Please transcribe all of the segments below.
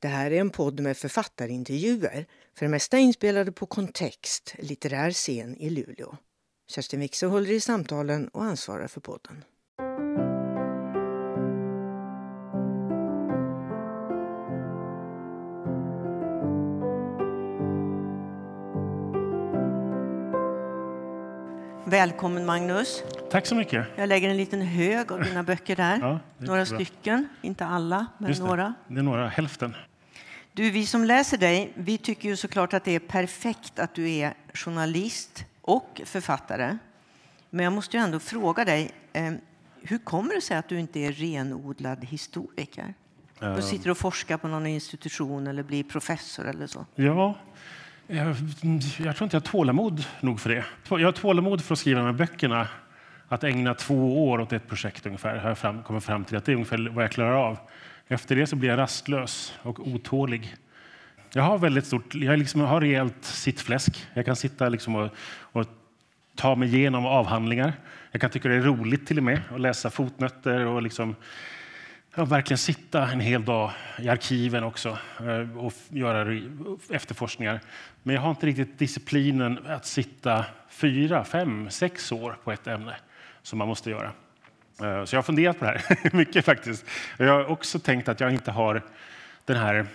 Det här är en podd med författarintervjuer, för det mesta inspelade på Kontext, litterär scen i Luleå. Kerstin Wixe håller i samtalen och ansvarar för podden. Välkommen Magnus. Tack så mycket. Jag lägger en liten hög av dina böcker där. Ja, några stycken, inte alla, men Just det. några. Det är några, hälften. Du, vi som läser dig, vi tycker ju såklart att det är perfekt att du är journalist och författare. Men jag måste ju ändå fråga dig, eh, hur kommer det sig att du inte är renodlad historiker? Du Eh, sitter och forskar på någon institution eller blir professor eller så. Ja, jag, jag tror inte jag har tålamod nog för det. Jag har tålamod för att skriva de här böckerna. Att ägna två år åt ett projekt ungefär har jag fram, kommit fram till att det är ungefär vad jag klarar av. Efter det så blir jag rastlös och otålig. Jag har väldigt stort, jag liksom har rejält sittfläsk. Jag kan sitta liksom och, och ta mig igenom avhandlingar. Jag kan tycka det är roligt till och med att läsa fotnötter och liksom Ja, verkligen sitta en hel dag i arkiven också eh, och göra efterforskningar. Men jag har inte riktigt disciplinen att sitta fyra, fem, sex år på ett ämne som man måste göra. Eh, så jag har funderat på det här mycket faktiskt. Jag har också tänkt att jag inte har den här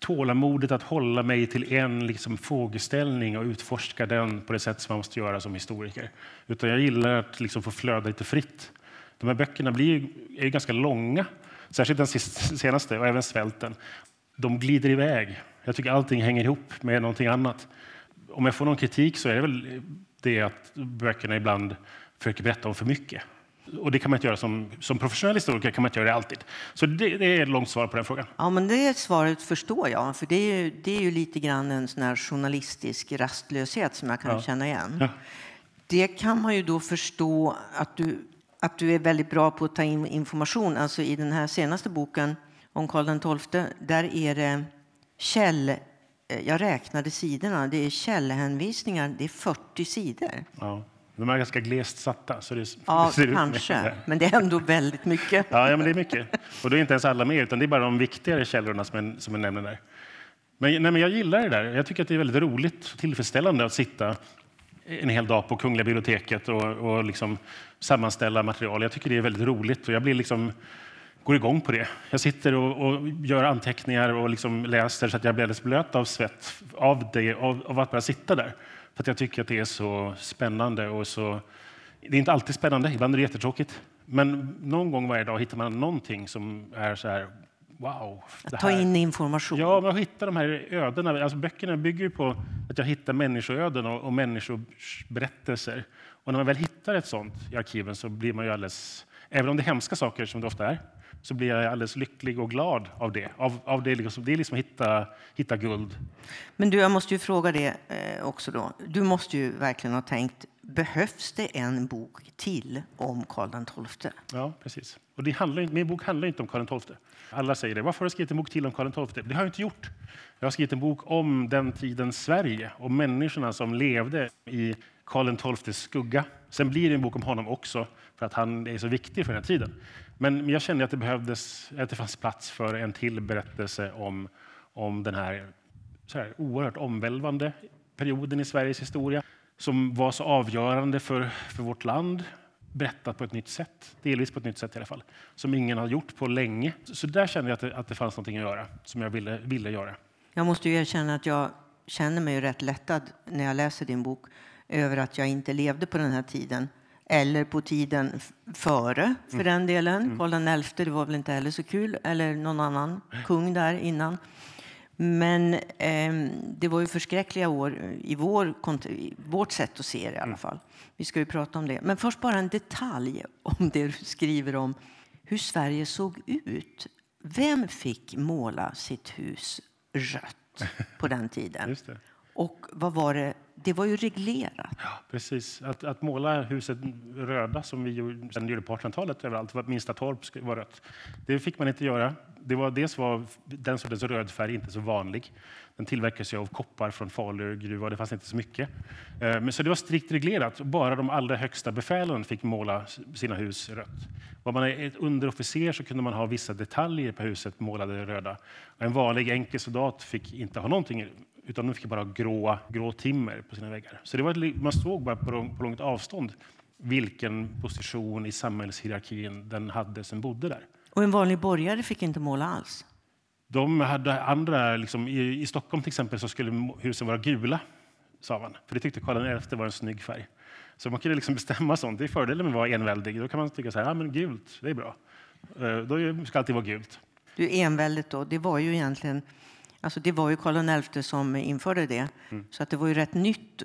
tålamodet att hålla mig till en liksom, frågeställning och utforska den på det sätt som man måste göra som historiker. Utan jag gillar att liksom, få flöda lite fritt. De här böckerna blir ju, är ju ganska långa, särskilt den senaste och även Svälten. De glider iväg. Jag tycker allting hänger ihop med någonting annat. Om jag får någon kritik så är det väl det att böckerna ibland försöker berätta om för mycket. Och det kan man inte göra som, som professionell historiker, kan man inte göra det alltid. Så det, det är ett långt svar på den frågan. Ja, men det svaret förstår jag, för det är ju, det är ju lite grann en sån journalistisk rastlöshet som jag kan Ja. känna igen. Ja. Det kan man ju då förstå att du, att du är väldigt bra på att ta in information. Alltså i den här senaste boken om Karl XII, där är det käll... eh, Jag räknade sidorna. Det är källhänvisningar. Det är 40 sidor. Ja. De är ganska glest satta. Så det Ja, ut- kanske. Men det är ändå väldigt mycket. Ja, ja, men det är mycket. Och då är inte ens alla med, utan det är bara de viktigare källorna som jag, som jag nämner där. Men, nej, men jag gillar det där. Jag tycker att det är väldigt roligt och tillfredsställande att sitta en hel dag på Kungliga biblioteket och, och liksom sammanställa material. Jag tycker det är väldigt roligt och jag blir liksom, går igång på det. Jag sitter och, och gör anteckningar och liksom läser så att jag blir alldeles blöt av svett av, det, av, av att bara sitta där. För att jag tycker att det är så spännande och så... Det är inte alltid spännande, ibland är det jättetråkigt. Men någon gång varje dag hittar man någonting som är så här, wow. Att ta in information. Ja, men att hitta de här ödena. Alltså böckerna bygger ju på att jag hittar människoöden och, och människors berättelser. Och när man väl hittar ett sånt i arkiven så blir man ju alldeles, även om det är hemska saker som det ofta är, så blir jag alldeles lycklig och glad av det. Av, av det, liksom, det är liksom att hitta, hitta guld. Men du, jag måste ju fråga det eh, också då. Du måste ju verkligen ha tänkt, behövs det en bok till om Karl XII? Ja, precis. Och det handlar, min bok handlar inte om Karl XII. Alla säger det. Varför har du skrivit en bok till om Karl XII? Det har jag inte gjort. Jag har skrivit en bok om den tidens Sverige och människorna som levde i Karl XIIs skugga. Sen blir det en bok om honom också, för att han är så viktig för den här tiden. Men jag kände att det behövdes, att det fanns plats för en till berättelse om, om den här, så här oerhört omvälvande perioden i Sveriges historia som var så avgörande för, för vårt land berättat på ett nytt sätt, delvis på ett nytt sätt i alla fall, som ingen har gjort på länge. Så där kände jag att det, att det fanns någonting att göra, som jag ville, ville göra. Jag måste ju erkänna att jag känner mig rätt lättad när jag läser din bok över att jag inte levde på den här tiden. Eller på tiden före, för den delen. Karl XI, det var väl inte heller så kul. Eller någon annan kung där innan. Men ehm, det var ju förskräckliga år i, vår, i vårt sätt att se det i alla fall. Vi ska ju prata om det. Men först bara en detalj om det du skriver om hur Sverige såg ut. Vem fick måla sitt hus rött på den tiden? Och vad var det det var ju reglerat. Ja, precis. Att, att måla huset röda, som vi gjorde, sen gjorde på 1800-talet överallt, var minsta torp var rött. Det fick man inte göra. Det var, dels var den sortens rödfärg inte så vanlig. Den tillverkades av koppar från Falu gruva. Det fanns inte så mycket. Eh, men så det var strikt reglerat. Bara de allra högsta befälen fick måla sina hus rött. Var man ett underofficer så kunde man ha vissa detaljer på huset målade röda. En vanlig enkel soldat fick inte ha någonting utan de fick bara grå, grå timmer på sina väggar. Så det var, man såg bara på, på långt avstånd vilken position i samhällshierarkin den hade som bodde där. Och en vanlig borgare fick inte måla alls? De hade andra, liksom, i, i, Stockholm till exempel så skulle husen vara gula, sa man. För det tyckte Karl XI var en snygg färg. Så man kunde liksom bestämma sånt. Det är fördelen med att vara enväldig. Då kan man tycka så här, ja men gult, det är bra. Eh, då ska alltid vara gult. Du, enväldigt då, det var ju egentligen, alltså det var ju Karl XI som införde det. Mm. Så att det var ju rätt nytt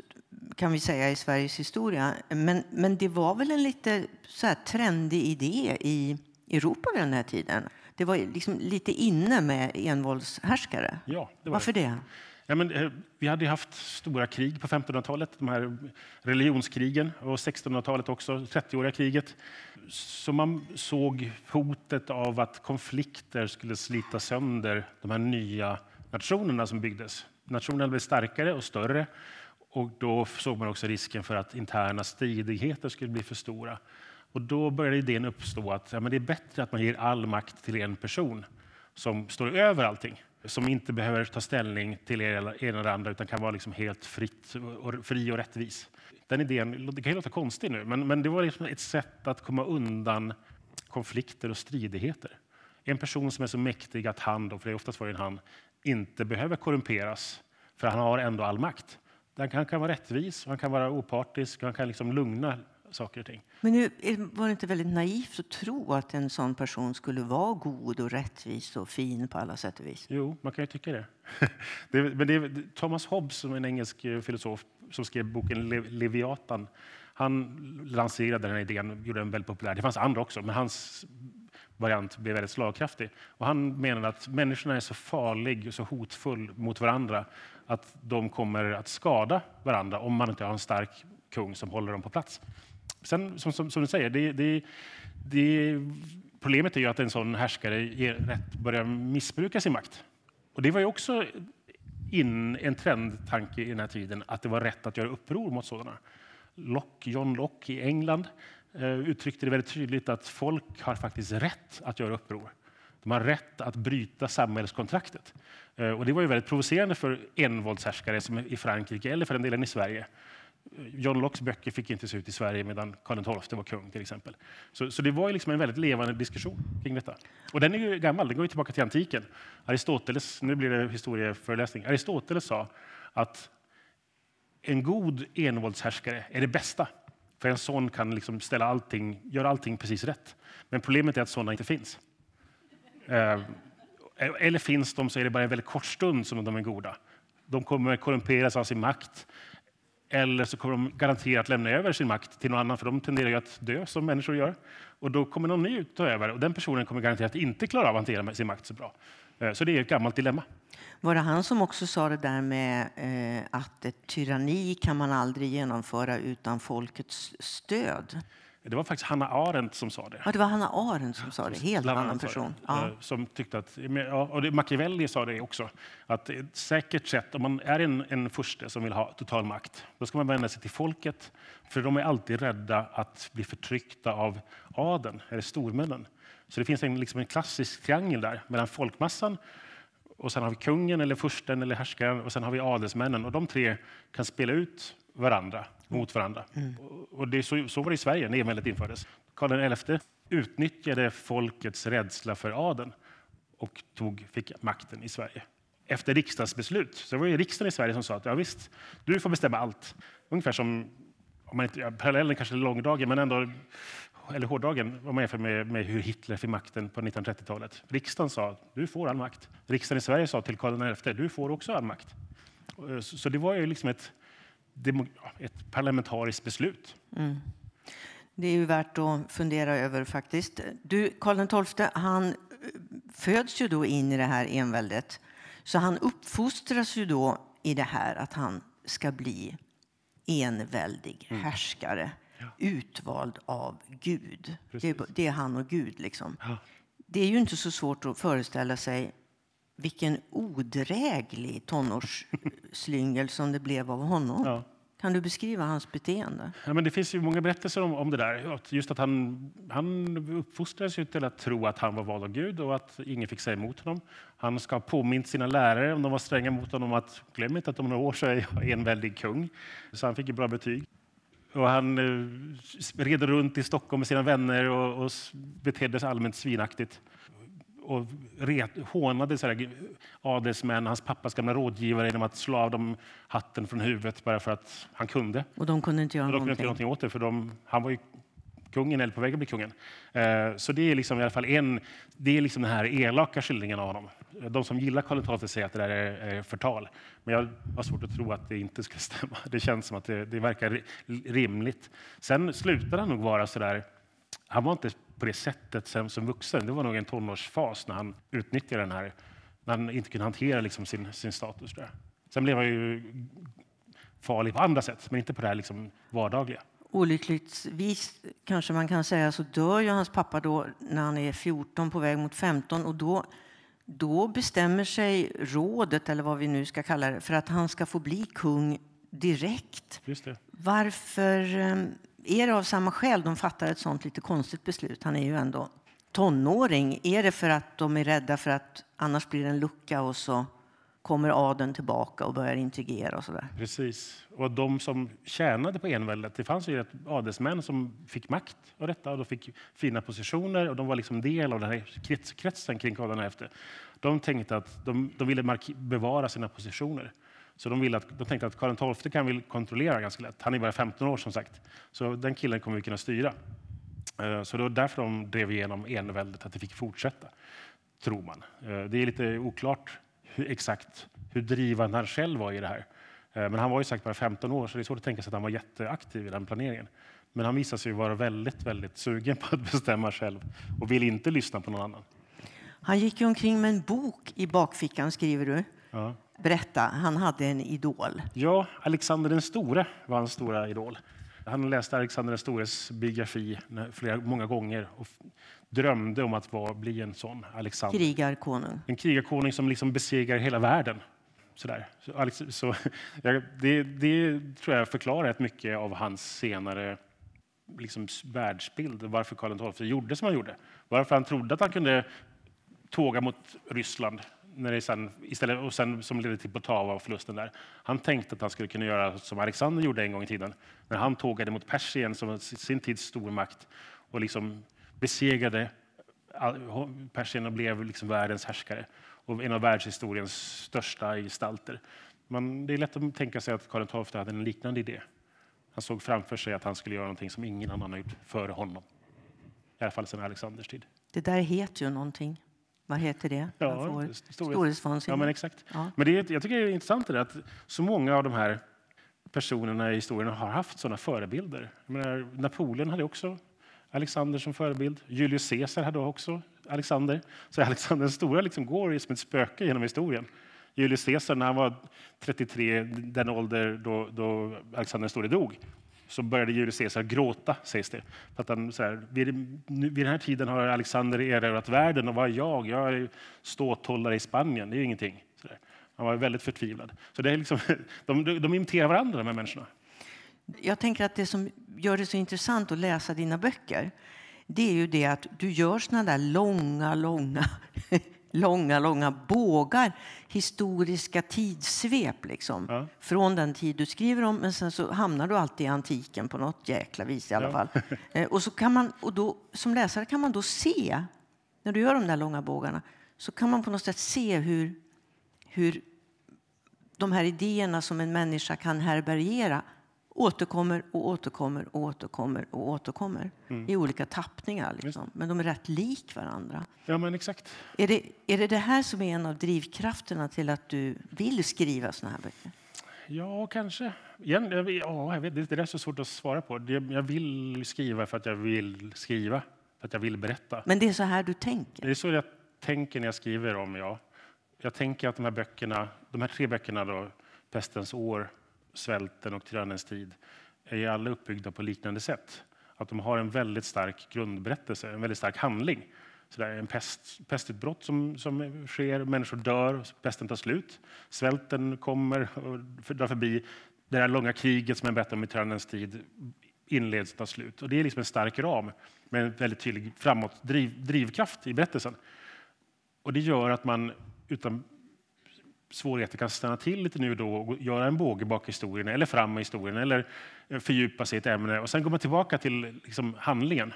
kan vi säga i Sveriges historia. Men, men det var väl en lite så här trendig idé i Europa vid den här tiden. Det var liksom lite inne med envåldshärskare. Ja, det Varför det? Ja, men, eh, vi hade haft stora krig på 1500-talet, de här religionskrigen och 1600-talet också, 30-åriga kriget. Så man såg hotet av att konflikter skulle slita sönder de här nya nationerna som byggdes. Nationerna blev starkare och större och då såg man också risken för att interna stridigheter skulle bli för stora. Och då började idén uppstå att ja, men det är bättre att man ger all makt till en person som står över allting. Som inte behöver ta ställning till ena eller andra utan kan vara liksom helt fritt och, fri och rättvis. Den idén det kan ju låta konstigt nu, men, men det var liksom ett sätt att komma undan konflikter och stridigheter. En person som är så mäktig att han, då, för det är oftast var en han, inte behöver korrumperas, för han har ändå all makt. Han kan vara rättvis, han kan vara opartisk, han kan liksom lugna saker och ting. Men nu, var det inte väldigt naivt att tro att en sån person skulle vara god och rättvis och fin på alla sätt och vis? Jo, man kan ju tycka det. det, men det Thomas Hobbes, som är en engelsk eh, filosof som skrev boken Le Leviatan, han lanserade den här idén gjorde den väldigt populär. Det fanns andra också, men hans variant blev väldigt slagkraftig. Och han menade att människorna är så farlig och så hotfull mot varandra att de kommer att skada varandra om man inte har en stark kung som håller dem på plats. Sen, som, som, som du säger, det, det, det, problemet är ju att en sån härskare rätt börjar missbruka sin makt. Och det var ju också in, en trendtanke i den här tiden att det var rätt att göra uppror mot sådana. Locke, John Locke i England Eh, uttryckte det väldigt tydligt att folk har faktiskt rätt att göra uppror. De har rätt att bryta samhällskontraktet. Eh, och det var ju väldigt provocerande för envåldshärskare som i Frankrike eller för den delen i Sverige eh, John Lockes böcker fick inte se ut i Sverige medan Karl XII var kung. till exempel. Så, så det var liksom en väldigt levande diskussion kring detta. Och den är ju gammal, den går ju tillbaka till antiken. Aristoteles, nu blir det historieföreläsning. Aristoteles sa att en god envåldshärskare är det bästa. För en sån kan liksom ställa allting, göra allting precis rätt. Men problemet är att sådana inte finns. Eh, e-, eller finns de så är det bara en väldigt kort stund som de är goda. De kommer korrumperas av sin makt eller så kommer de garanterat lämna över sin makt till någon annan, för de tenderar ju att dö som människor gör. Och då kommer någon ny ta över och den personen kommer garanterat inte klara av att hantera sin makt så bra. Eh, så det är ett gammalt dilemma. Var det han som också sa det där med eh, att ett tyranni kan man aldrig genomföra utan folkets stöd? Det var faktiskt Hanna Arendt som sa det. Ja, det var Hanna Arendt som sa det. Helt annan person. Ja. Eh, som tyckte att, och Machiavelli sa det också, att ett säkert sätt, om man är en, en furste som vill ha total makt, då ska man vända sig till folket. För de är alltid rädda att bli förtryckta av adeln, eller stormännen. Så det finns en, liksom en klassisk triangel där mellan folkmassan och sen har vi kungen, eller fursten eller härskaren och sen har vi adelsmännen. Och de tre kan spela ut varandra mot varandra. Mm. Och det, så, så var det i Sverige när enväldet infördes. Karl XI utnyttjade folkets rädsla för adeln och tog, fick makten i Sverige. Efter riksdagsbeslut. Så det var ju riksdagen i Sverige som sa att ja, visst, du får bestämma allt. Ungefär som, om man inte, ja, parallellen kanske är långdragen, men ändå eller hårdragen om man jämför med, med hur Hitler fick makten på 1930-talet. Riksdagen sa du får all makt. Riksdagen i Sverige sa till Karl XI du får också all makt. Så, så det var ju liksom ett ett parlamentariskt beslut. Mm. Det är ju värt att fundera över faktiskt. Du, Karl XII, han eh, föds ju då in i det här enväldet. Så han uppfostras ju då i det här att han ska bli enväldig härskare utvald av Gud. Det är, det är han och Gud. Liksom. Ja. Det är ju inte så svårt att föreställa sig vilken odräglig tonårsslyngel som det blev av honom. Ja. Kan du beskriva hans beteende? Ja, men det finns ju många berättelser om, om det där. Just att han, han uppfostrades ju till att tro att han var vald av Gud och att ingen fick säga emot honom. Han ska ha påmint sina lärare, om de var stränga mot honom, att glöm inte att om några år så är jag en väldig kung. Så han fick ju bra betyg. Och han eh, red runt i Stockholm med sina vänner och, och betedde sig allmänt svinaktigt. Och ret, hånade så här, adelsmän, hans pappas gamla rådgivare genom att slå av dem hatten från huvudet bara för att han kunde. Och de kunde inte göra de kunde inte göra någonting åt det, för de, han var ju kungen eller på väg att bli kungen. Eh, så det är liksom i alla fall en, det är liksom den här elaka skildringen av honom. De som gillar Karl XII säger att det där är, förtal. Men jag har svårt att tro att det inte skulle stämma. Det känns som att det, det verkar rimligt. Sen slutade han nog vara så där han var inte på det sättet sen som vuxen. Det var nog en tonårsfas när han utnyttjade den här, när han inte kunde hantera liksom sin, sin status. Där. Sen blev han ju farlig på andra sätt, men inte på det här liksom vardagliga. Olyckligtvis kanske man kan säga så dör ju hans pappa då när han är 14 på väg mot 15 och då, då bestämmer sig rådet, eller vad vi nu ska kalla det, för att han ska få bli kung direkt. Varför eh, är det av samma skäl de fattar ett sånt lite konstigt beslut? Han är ju ändå tonåring. Är det för att de är rädda för att annars blir det en lucka och så kommer adeln tillbaka och börjar integrera och sådär? Precis. Och de som tjänade på enväldet, det fanns ju ett adelsmän som fick makt av detta och de fick fina positioner och de var liksom del av den här krets, kretsen kring Karl efter. De tänkte att de, de ville bevara sina positioner. Så de, ville att, de tänkte att Karl XII kan vi kontrollera ganska lätt. Han är bara 15 år som sagt. Så den killen kommer vi kunna styra. Eh, så det var därför de drev igenom enväldet, att det fick fortsätta, tror man. Eh, det är lite oklart hur, exakt hur drivande han själv var i det här. Eh, Men han var ju sagt bara 15 år, så det är svårt att tänka sig att han var jätteaktiv i den planeringen. Men han visade sig vara väldigt, väldigt sugen på att bestämma själv och vill inte lyssna på någon annan. Han gick ju omkring med en bok i bakfickan, skriver du. Ja. Berätta, han hade en idol. Ja, Alexander den store var hans stora idol. Han läste Alexander den stores biografi flera, många gånger och drömde om att vara, bli en sån Alexander. Krigarkonung. En krigarkonung som liksom besegrar hela världen. Sådär. Så, Alex, så, ja, det, det tror jag förklarar rätt mycket av hans senare liksom, världsbild. Varför Karl XII gjorde som han gjorde. Varför han trodde att han kunde tåga mot Ryssland när det sen, istället, och sen, som ledde till Poltava-förlusten. där. Han tänkte att han skulle kunna göra som Alexander gjorde en gång i tiden. När han tågade mot Persien som sin tids stormakt och liksom besegrade Persien och blev liksom världens härskare och en av världshistoriens största gestalter. Men det är lätt att tänka sig att Karl XII hade en liknande idé. Han såg framför sig att han skulle göra någonting som ingen annan har gjort före honom. I alla fall sedan Alexanders tid. Det där heter ju någonting. Vad heter det? Ja, Storhetsvansinne. Ja, men exakt. Ja. Men det är, jag tycker det är intressant det att så många av de här personerna i historien har haft sådana förebilder. Menar, Napoleon hade också Alexander som förebild. Julius Caesar hade också Alexander. Så Alexander den stora liksom går som ett spöke genom historien. Julius Caesar, när han var 33, den ålder då, då Alexander den store dog, så började Julius Caesar gråta, sägs det. För att han, så här, vid, nu- vid den här tiden har Alexander erövrat världen och vad är jag? Jag är ståthållare i Spanien, det är ju ingenting. Så där. Han var väldigt förtvivlad. Så det är liksom, de, de, de imiterar varandra, de här människorna. Jag tänker att det som gör det så intressant att läsa dina böcker det är ju det att du gör såna där långa, långa, långa, långa bågar, historiska tidssvep liksom. Ja. Från den tid du skriver om, men sen så hamnar du alltid i antiken på något jäkla vis i alla Ja. fall. Eh, och så kan man, och då, som läsare kan man då se, när du gör de där långa bågarna, så kan man på något sätt se hur, hur de här idéerna som en människa kan härbärgera återkommer och återkommer och återkommer och återkommer i olika tappningar. Liksom. Men de är rätt lik varandra. Ja, men exakt. Är det, är det det här som är en av drivkrafterna till att du vill skriva såna här böcker? Ja, kanske. Igen, jag, ja, jag vet, det det är så svårt att svara på. Jag vill skriva för att jag vill skriva, för att jag vill berätta. Men det är så här du tänker? Det är så jag tänker när jag skriver om, ja. Jag tänker att de här böckerna, de här tre böckerna då, Pestens år, svälten och tyrannens tid är alla uppbyggda på liknande sätt. Att de har en väldigt stark grundberättelse, en väldigt stark handling. Så det är en pest, pestutbrott som, som sker, människor dör, pesten tar slut. Svälten kommer och drar förbi. Det här långa kriget som jag berättade om i tyrannens tid inleds och tar slut. Och det är liksom en stark ram med en väldigt tydlig framåt driv, drivkraft i berättelsen. Och det gör att man utan svårigheter kan stanna till lite nu och då och göra en båge bak historien eller fram i historien eller fördjupa sig i ett ämne och sen går man tillbaka till liksom handlingen.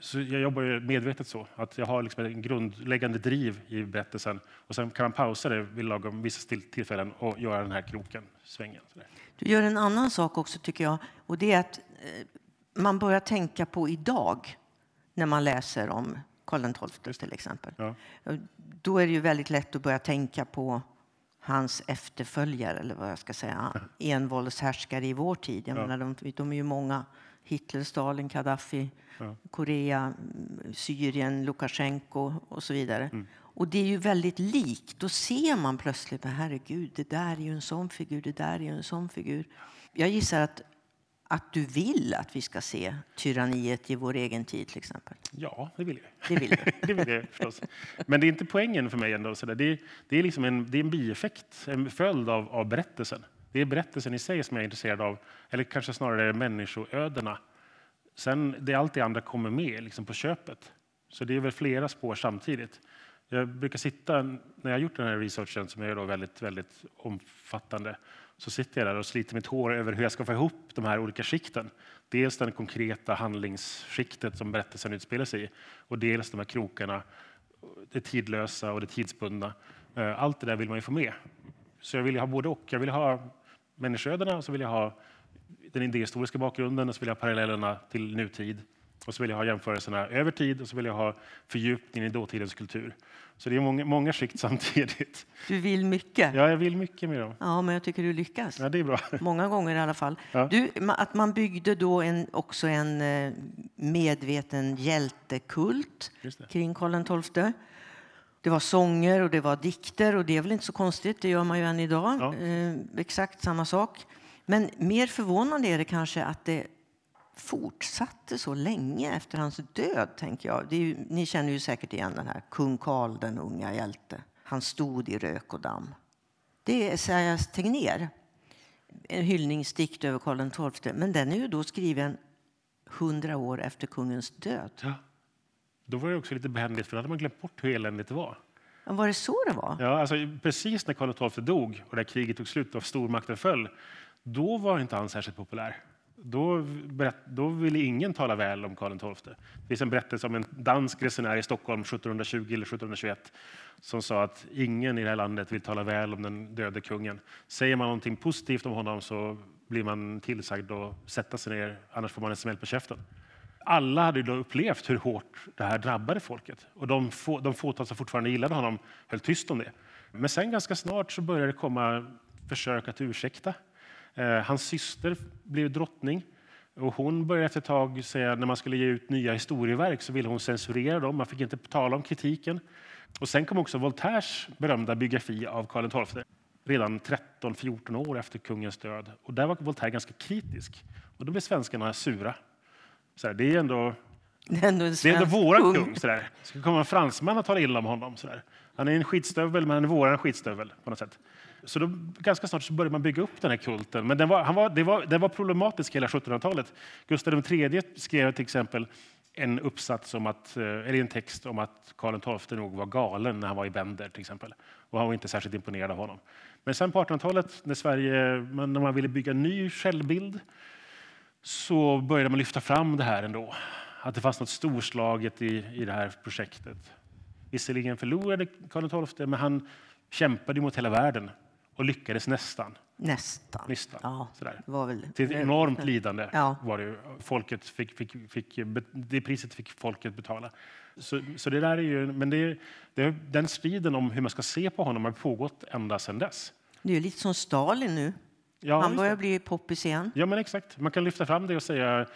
Så jag jobbar medvetet så, att jag har liksom en grundläggande driv i berättelsen och sen kan man pausa det vid lagom vissa tillfällen och göra den här kroken, svängen. Du gör en annan sak också tycker jag och det är att eh, man börjar tänka på idag när man läser om Karl XII till exempel. Ja. Då är det ju väldigt lätt att börja tänka på hans efterföljare, eller vad jag ska säga, envåldshärskare i vår tid. Jag ja. menar, de, de är ju många. Hitler, Stalin, Gaddafi, ja. Korea, Syrien, Lukasjenko och så vidare. Mm. Och det är ju väldigt likt. Då ser man plötsligt, herregud, det där är ju en sån figur, det där är ju en sån figur. Jag gissar att att du vill att vi ska se tyranniet i vår egen tid till exempel? Ja, det vill jag. Det vill, det vill jag förstås. Men det är inte poängen för mig ändå. Så det, är, det är liksom en, det är en bieffekt, en följd av, av berättelsen. Det är berättelsen i sig som jag är intresserad av, eller kanske snarare människoödena. Sen det allt det andra kommer med liksom på köpet. Så det är väl flera spår samtidigt. Jag brukar sitta, när jag har gjort den här researchen som är då väldigt, väldigt omfattande, så sitter jag där och sliter mitt hår över hur jag ska få ihop de här olika skikten. Dels det konkreta handlingsskiktet som berättelsen utspelar sig i och dels de här krokarna, det tidlösa och det tidsbundna. Eh, allt det där vill man ju få med. Så jag vill ha både och. Jag vill ha människoödena och så vill jag ha den idéhistoriska bakgrunden och så vill jag ha parallellerna till nutid. Och så vill jag ha jämförelserna över tid och så vill jag ha fördjupningen i dåtidens kultur. Så det är många, många skikt samtidigt. Du vill mycket. Ja, jag vill mycket med dem. Ja, men jag tycker du lyckas. Ja, det är bra. Många gånger i alla fall. Ja. Du, att man byggde då en, också en eh, medveten hjältekult kring Karl XII. Det var sånger och det var dikter och det är väl inte så konstigt, det gör man ju än idag. Ja. Eh, exakt samma sak. Men mer förvånande är det kanske att det fortsatte så länge efter hans död. tänker jag. Ju, ni känner ju säkert igen den här kung Karl den unga hjälte. Han stod i rök och damm. Det är Esaias Tegnér, en hyllningsdikt över Karl XII. Men den är ju då skriven hundra år efter kungens död. Ja. Då var det också lite behändigt, för då hade man glömt bort hur eländigt det var. Ja, var det så det var? Ja, alltså, precis när Karl XII dog och när kriget tog slut och stormakten föll, då var inte han särskilt populär. Då, då ville ingen tala väl om Karl XII. Det finns en berättelse om en dansk resenär i Stockholm 1720 eller 1721 som sa att ingen i det här landet vill tala väl om den döde kungen. Säger man någonting positivt om honom så blir man tillsagd att sätta sig ner, annars får man en smäll på käften. Alla hade då upplevt hur hårt det här drabbade folket och de, få, de fåtal som fortfarande gillade honom höll tyst om det. Men sen ganska snart så började det komma försök att ursäkta hans syster blev drottning. Och hon började efter ett tag säga när man skulle ge ut nya historieverk så ville hon censurera dem. Man fick inte tala om kritiken. Och sen kom också Voltaires berömda biografi av Karl XII redan 13-14 år efter kungens död. Och där var Voltaire ganska kritisk. Och då blev svenskarna sura. Så här, det är ändå det är ändå, det är ändå våran kung. Sådär. Ska komma en fransman och tala illa om honom. Sådär. Han är en skitstövel, men han är våran skitstövel. på något sätt. Så då, ganska snart så började man bygga upp den här kulten. Men den var, han var, det var, den var problematisk hela 1700-talet. Gustav III skrev till exempel en uppsats om att, eh, eller en text om att Karl XII nog var galen när han var i Bender till exempel. Och han var inte särskilt imponerad av honom. Men sen på 1800-talet när, Sverige, när man ville bygga en ny självbild så började man lyfta fram det här ändå. Att det fanns något storslaget i, i det här projektet. Visserligen förlorade Karl XII, men han kämpade mot hela världen och lyckades nästan. Nästan. nästan. Ja, sådär. Det var väl... Till ett enormt lidande ja. var det. Folket fick, fick, fick, det priset fick folket betala. Så, så det där är ju, men det, det, den striden om hur man ska se på honom har pågått ända sedan dess. Det är lite som Stalin nu. Ja, Han börjar bli poppis igen. Ja, men exakt. Man kan lyfta fram det och säga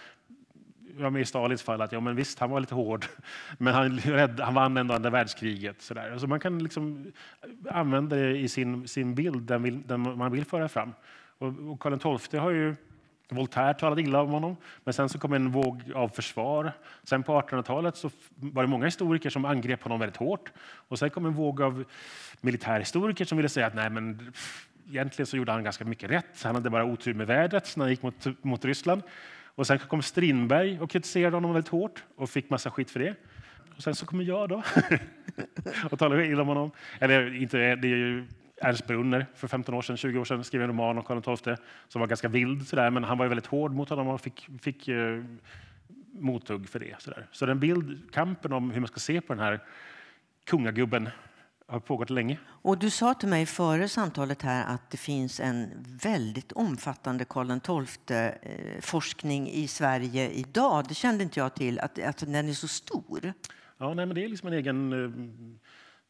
ja, med i Stalins fall att ja, men visst, han var lite hård, men han, han vann ändå andra världskriget. Så Alltså man kan liksom eh, använda det i sin, sin bild, den, vill, den man vill föra fram. Och, och Karl XII har ju Voltaire talade illa om honom, men sen så kom en våg av försvar. Sen på 1800-talet så var det många historiker som angrep honom väldigt hårt. Och sen kom en våg av militärhistoriker som ville säga att nej, men egentligen så gjorde han ganska mycket rätt. Han hade bara otur med vädret när han gick mot, mot Ryssland. Och sen kom Strindberg och kritiserade honom väldigt hårt och fick massa skit för det. Och sen så kommer jag då och talar illa om honom. Eller inte, det är ju Ernst Brunner för 15 år sedan, 20 år sedan skrev en roman om Karl XII som var ganska vild, sådär, men han var väldigt hård mot honom och fick, fick uh, mothugg för det. Sådär. Så den bild, kampen om hur man ska se på den här kungagubben har pågått länge. Och du sa till mig före samtalet här att det finns en väldigt omfattande Karl XII-forskning i Sverige idag. Det kände inte jag till, att, att den är så stor. Ja, nej, men det är liksom en egen uh,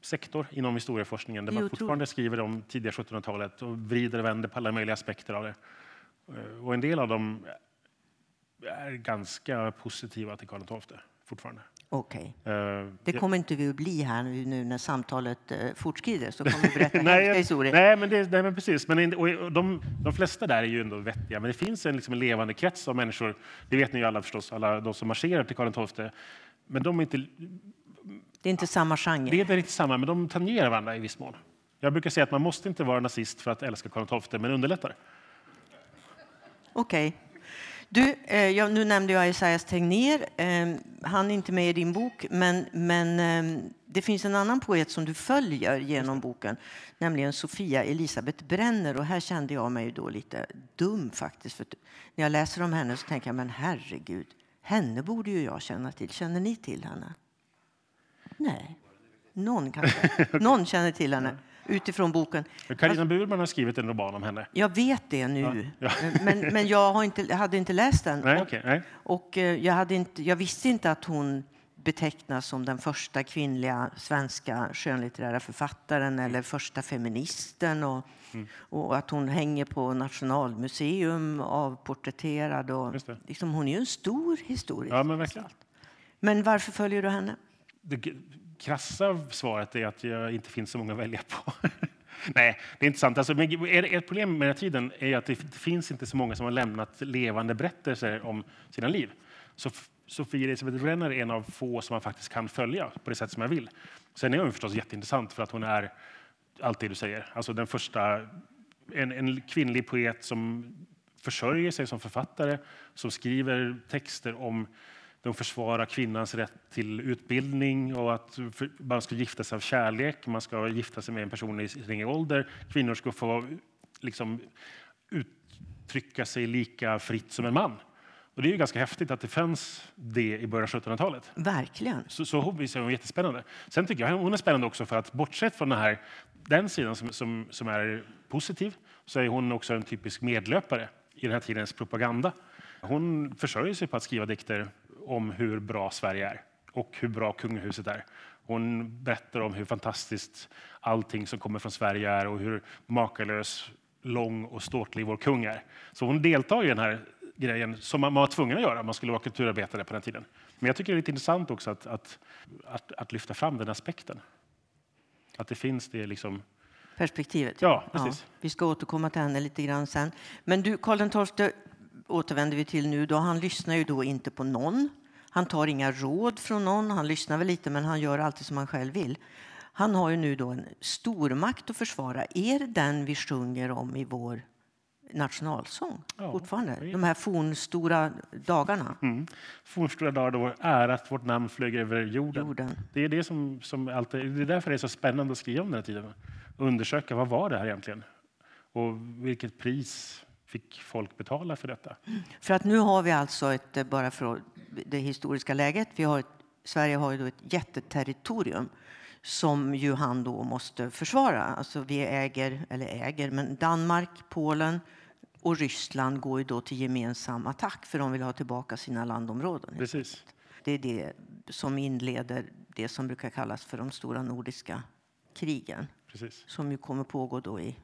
sektor inom historieforskningen där man fortfarande skriver om tidiga 1700-talet och vrider och vänder på alla möjliga aspekter av det. Och en del av dem är ganska positiva till Karl XII fortfarande. Okej. Okay. Uh, det kommer inte vi att bli här nu när samtalet uh, fortskrider. Så kommer vi berätta nej, historier. Nej, men, det, nej, men precis. Men, och de, de flesta där är ju ändå vettiga. Men det finns en, liksom, en levande krets av människor. Det vet ni ju alla förstås, alla de som marscherar till Karl XII. Men de är inte det är inte samma genre. Det är inte samma, men de tangerar varandra i viss mån. Jag brukar säga att man måste inte vara nazist för att älska Karl XII, men underlättar. Okej. Okay. Du, eh, jag, nu nämnde jag Esaias Tegnér. Eh, han är inte med i din bok, men, men eh, det finns en annan poet som du följer genom boken, nämligen Sofia Elisabeth Brenner. Och här kände jag mig då lite dum faktiskt. För när jag läser om henne så tänker jag, men herregud, henne borde ju jag känna till. Känner ni till henne? Nej. Någon kanske. Någon känner till henne utifrån boken. Carina Burman har skrivit en roman om henne. Jag vet det nu, ja. Ja. men, men jag har inte, hade inte läst den. Nej, okay, nej. Och eh, jag, hade inte, jag visste inte att hon betecknas som den första kvinnliga svenska skönlitterära författaren eller första feministen och, mm. och att hon hänger på Nationalmuseum avporträtterad. Och, liksom, hon är ju en stor historiker. Ja, men, men varför följer du henne? det krassa svaret är att jag inte finns så många att välja på. Nej, det är inte sant. Alltså, ett problem med den här tiden är att det finns inte så många som har lämnat levande berättelser om sina liv. Så Sofie Elisabeth Brenner är en av få som man faktiskt kan följa på det sätt som jag vill. Sen är hon förstås jätteintressant för att hon är allt det du säger. Alltså den första, en, en kvinnlig poet som försörjer sig som författare, som skriver texter om de försvarar kvinnans rätt till utbildning och att man ska gifta sig av kärlek. Man ska gifta sig med en person i sin ålder. Kvinnor ska få liksom, uttrycka sig lika fritt som en man. Och det är ju ganska häftigt att det fanns det i början av 1700-talet. Verkligen. Så, så hon är jättespännande. Sen tycker jag hon är spännande också för att bortsett från den, här, den sidan som, som, som är positiv så är hon också en typisk medlöpare i den här tidens propaganda. Hon försörjer sig på att skriva dikter om hur bra Sverige är och hur bra kungahuset är. Hon berättar om hur fantastiskt allting som kommer från Sverige är och hur makalös, lång och ståtlig vår kung är. Så hon deltar i den här grejen som man var tvungen att göra om man skulle vara kulturarbetare på den tiden. Men jag tycker det är lite intressant också att, att, att, att lyfta fram den aspekten. Att det finns det liksom perspektivet. Ja, precis. Ja, vi ska återkomma till henne lite grann sen. Men du, Karl XII återvänder vi till nu. Då, han lyssnar ju då inte på någon. Han tar inga råd från någon. Han lyssnar väl lite, men han gör alltid som han själv vill. Han har ju nu då en stormakt att försvara. Är det den vi sjunger om i vår nationalsång ja, fortfarande? De här fornstora dagarna. Mm. Fornstora dagar då ärat vårt namn flög över jorden. jorden. Det är det som, som alltid, det är därför det är så spännande att skriva om den här tiden. Undersöka vad var det här egentligen? Och vilket pris fick folk betala för detta. För att nu har vi alltså, ett, eh, bara för det historiska läget, vi har ett, Sverige har ju då ett jätteterritorium som ju han då måste försvara. Alltså vi äger, eller äger, men Danmark, Polen och Ryssland går ju då till gemensam attack för de vill ha tillbaka sina landområden. Precis. Det är det som inleder det som brukar kallas för de stora nordiska krigen. Precis. Som ju kommer pågå då i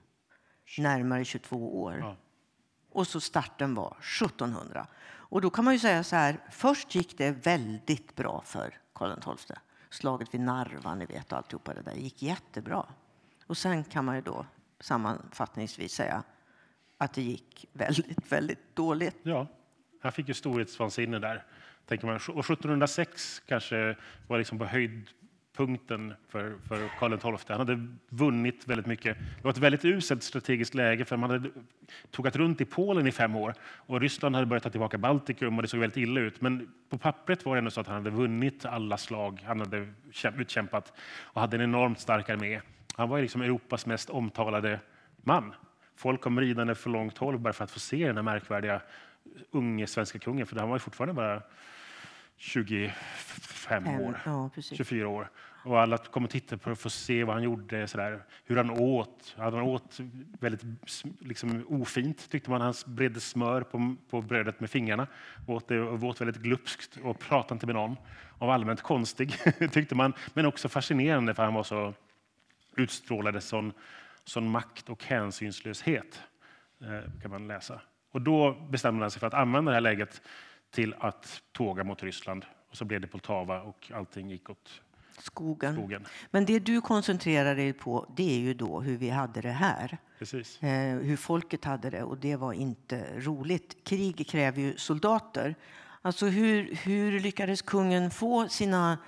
närmare 22 år. Ja. Och så starten var 1700. Och då kan man ju säga så här, först gick det väldigt bra för Karl XII. Slaget vid Narva, ni vet, alltihopa det där gick jättebra. Och sen kan man ju då sammanfattningsvis säga att det gick väldigt, väldigt dåligt. Ja, han fick ju storhetsvansinne där. Tänker man. Och 1706 kanske var liksom på höjd punkten för, för Karl XII. Han hade vunnit väldigt mycket. Det var ett väldigt uselt strategiskt läge för man hade tågat runt i Polen i fem år och Ryssland hade börjat ta tillbaka Baltikum och det såg väldigt illa ut. Men på pappret var det ändå så att han hade vunnit alla slag han hade utkämpat och hade en enormt stark armé. Han var liksom Europas mest omtalade man. Folk kom ridande för långt håll bara för att få se den här märkvärdiga unge svenska kungen, för han var ju fortfarande bara 25 år, ja, 24 år. Och alla kom och tittade på för att se vad han gjorde, sådär. hur han åt. Han åt väldigt liksom, ofint, tyckte man. Han bredde smör på, på brödet med fingrarna åt det, och åt väldigt glupskt och pratade inte med någon. Och var allmänt konstig, tyckte man, men också fascinerande för han var så utstrålade sån, sån makt och hänsynslöshet, eh, kan man läsa. Och då bestämde han sig för att använda det här läget till att tåga mot Ryssland. Och så blev det Poltava och allting gick åt skogen. skogen. Men det du koncentrerar dig på det är ju då hur vi hade det här. Precis. Eh, hur folket hade det och det var inte roligt. Krig kräver ju soldater. Alltså hur, hur lyckades kungen få sina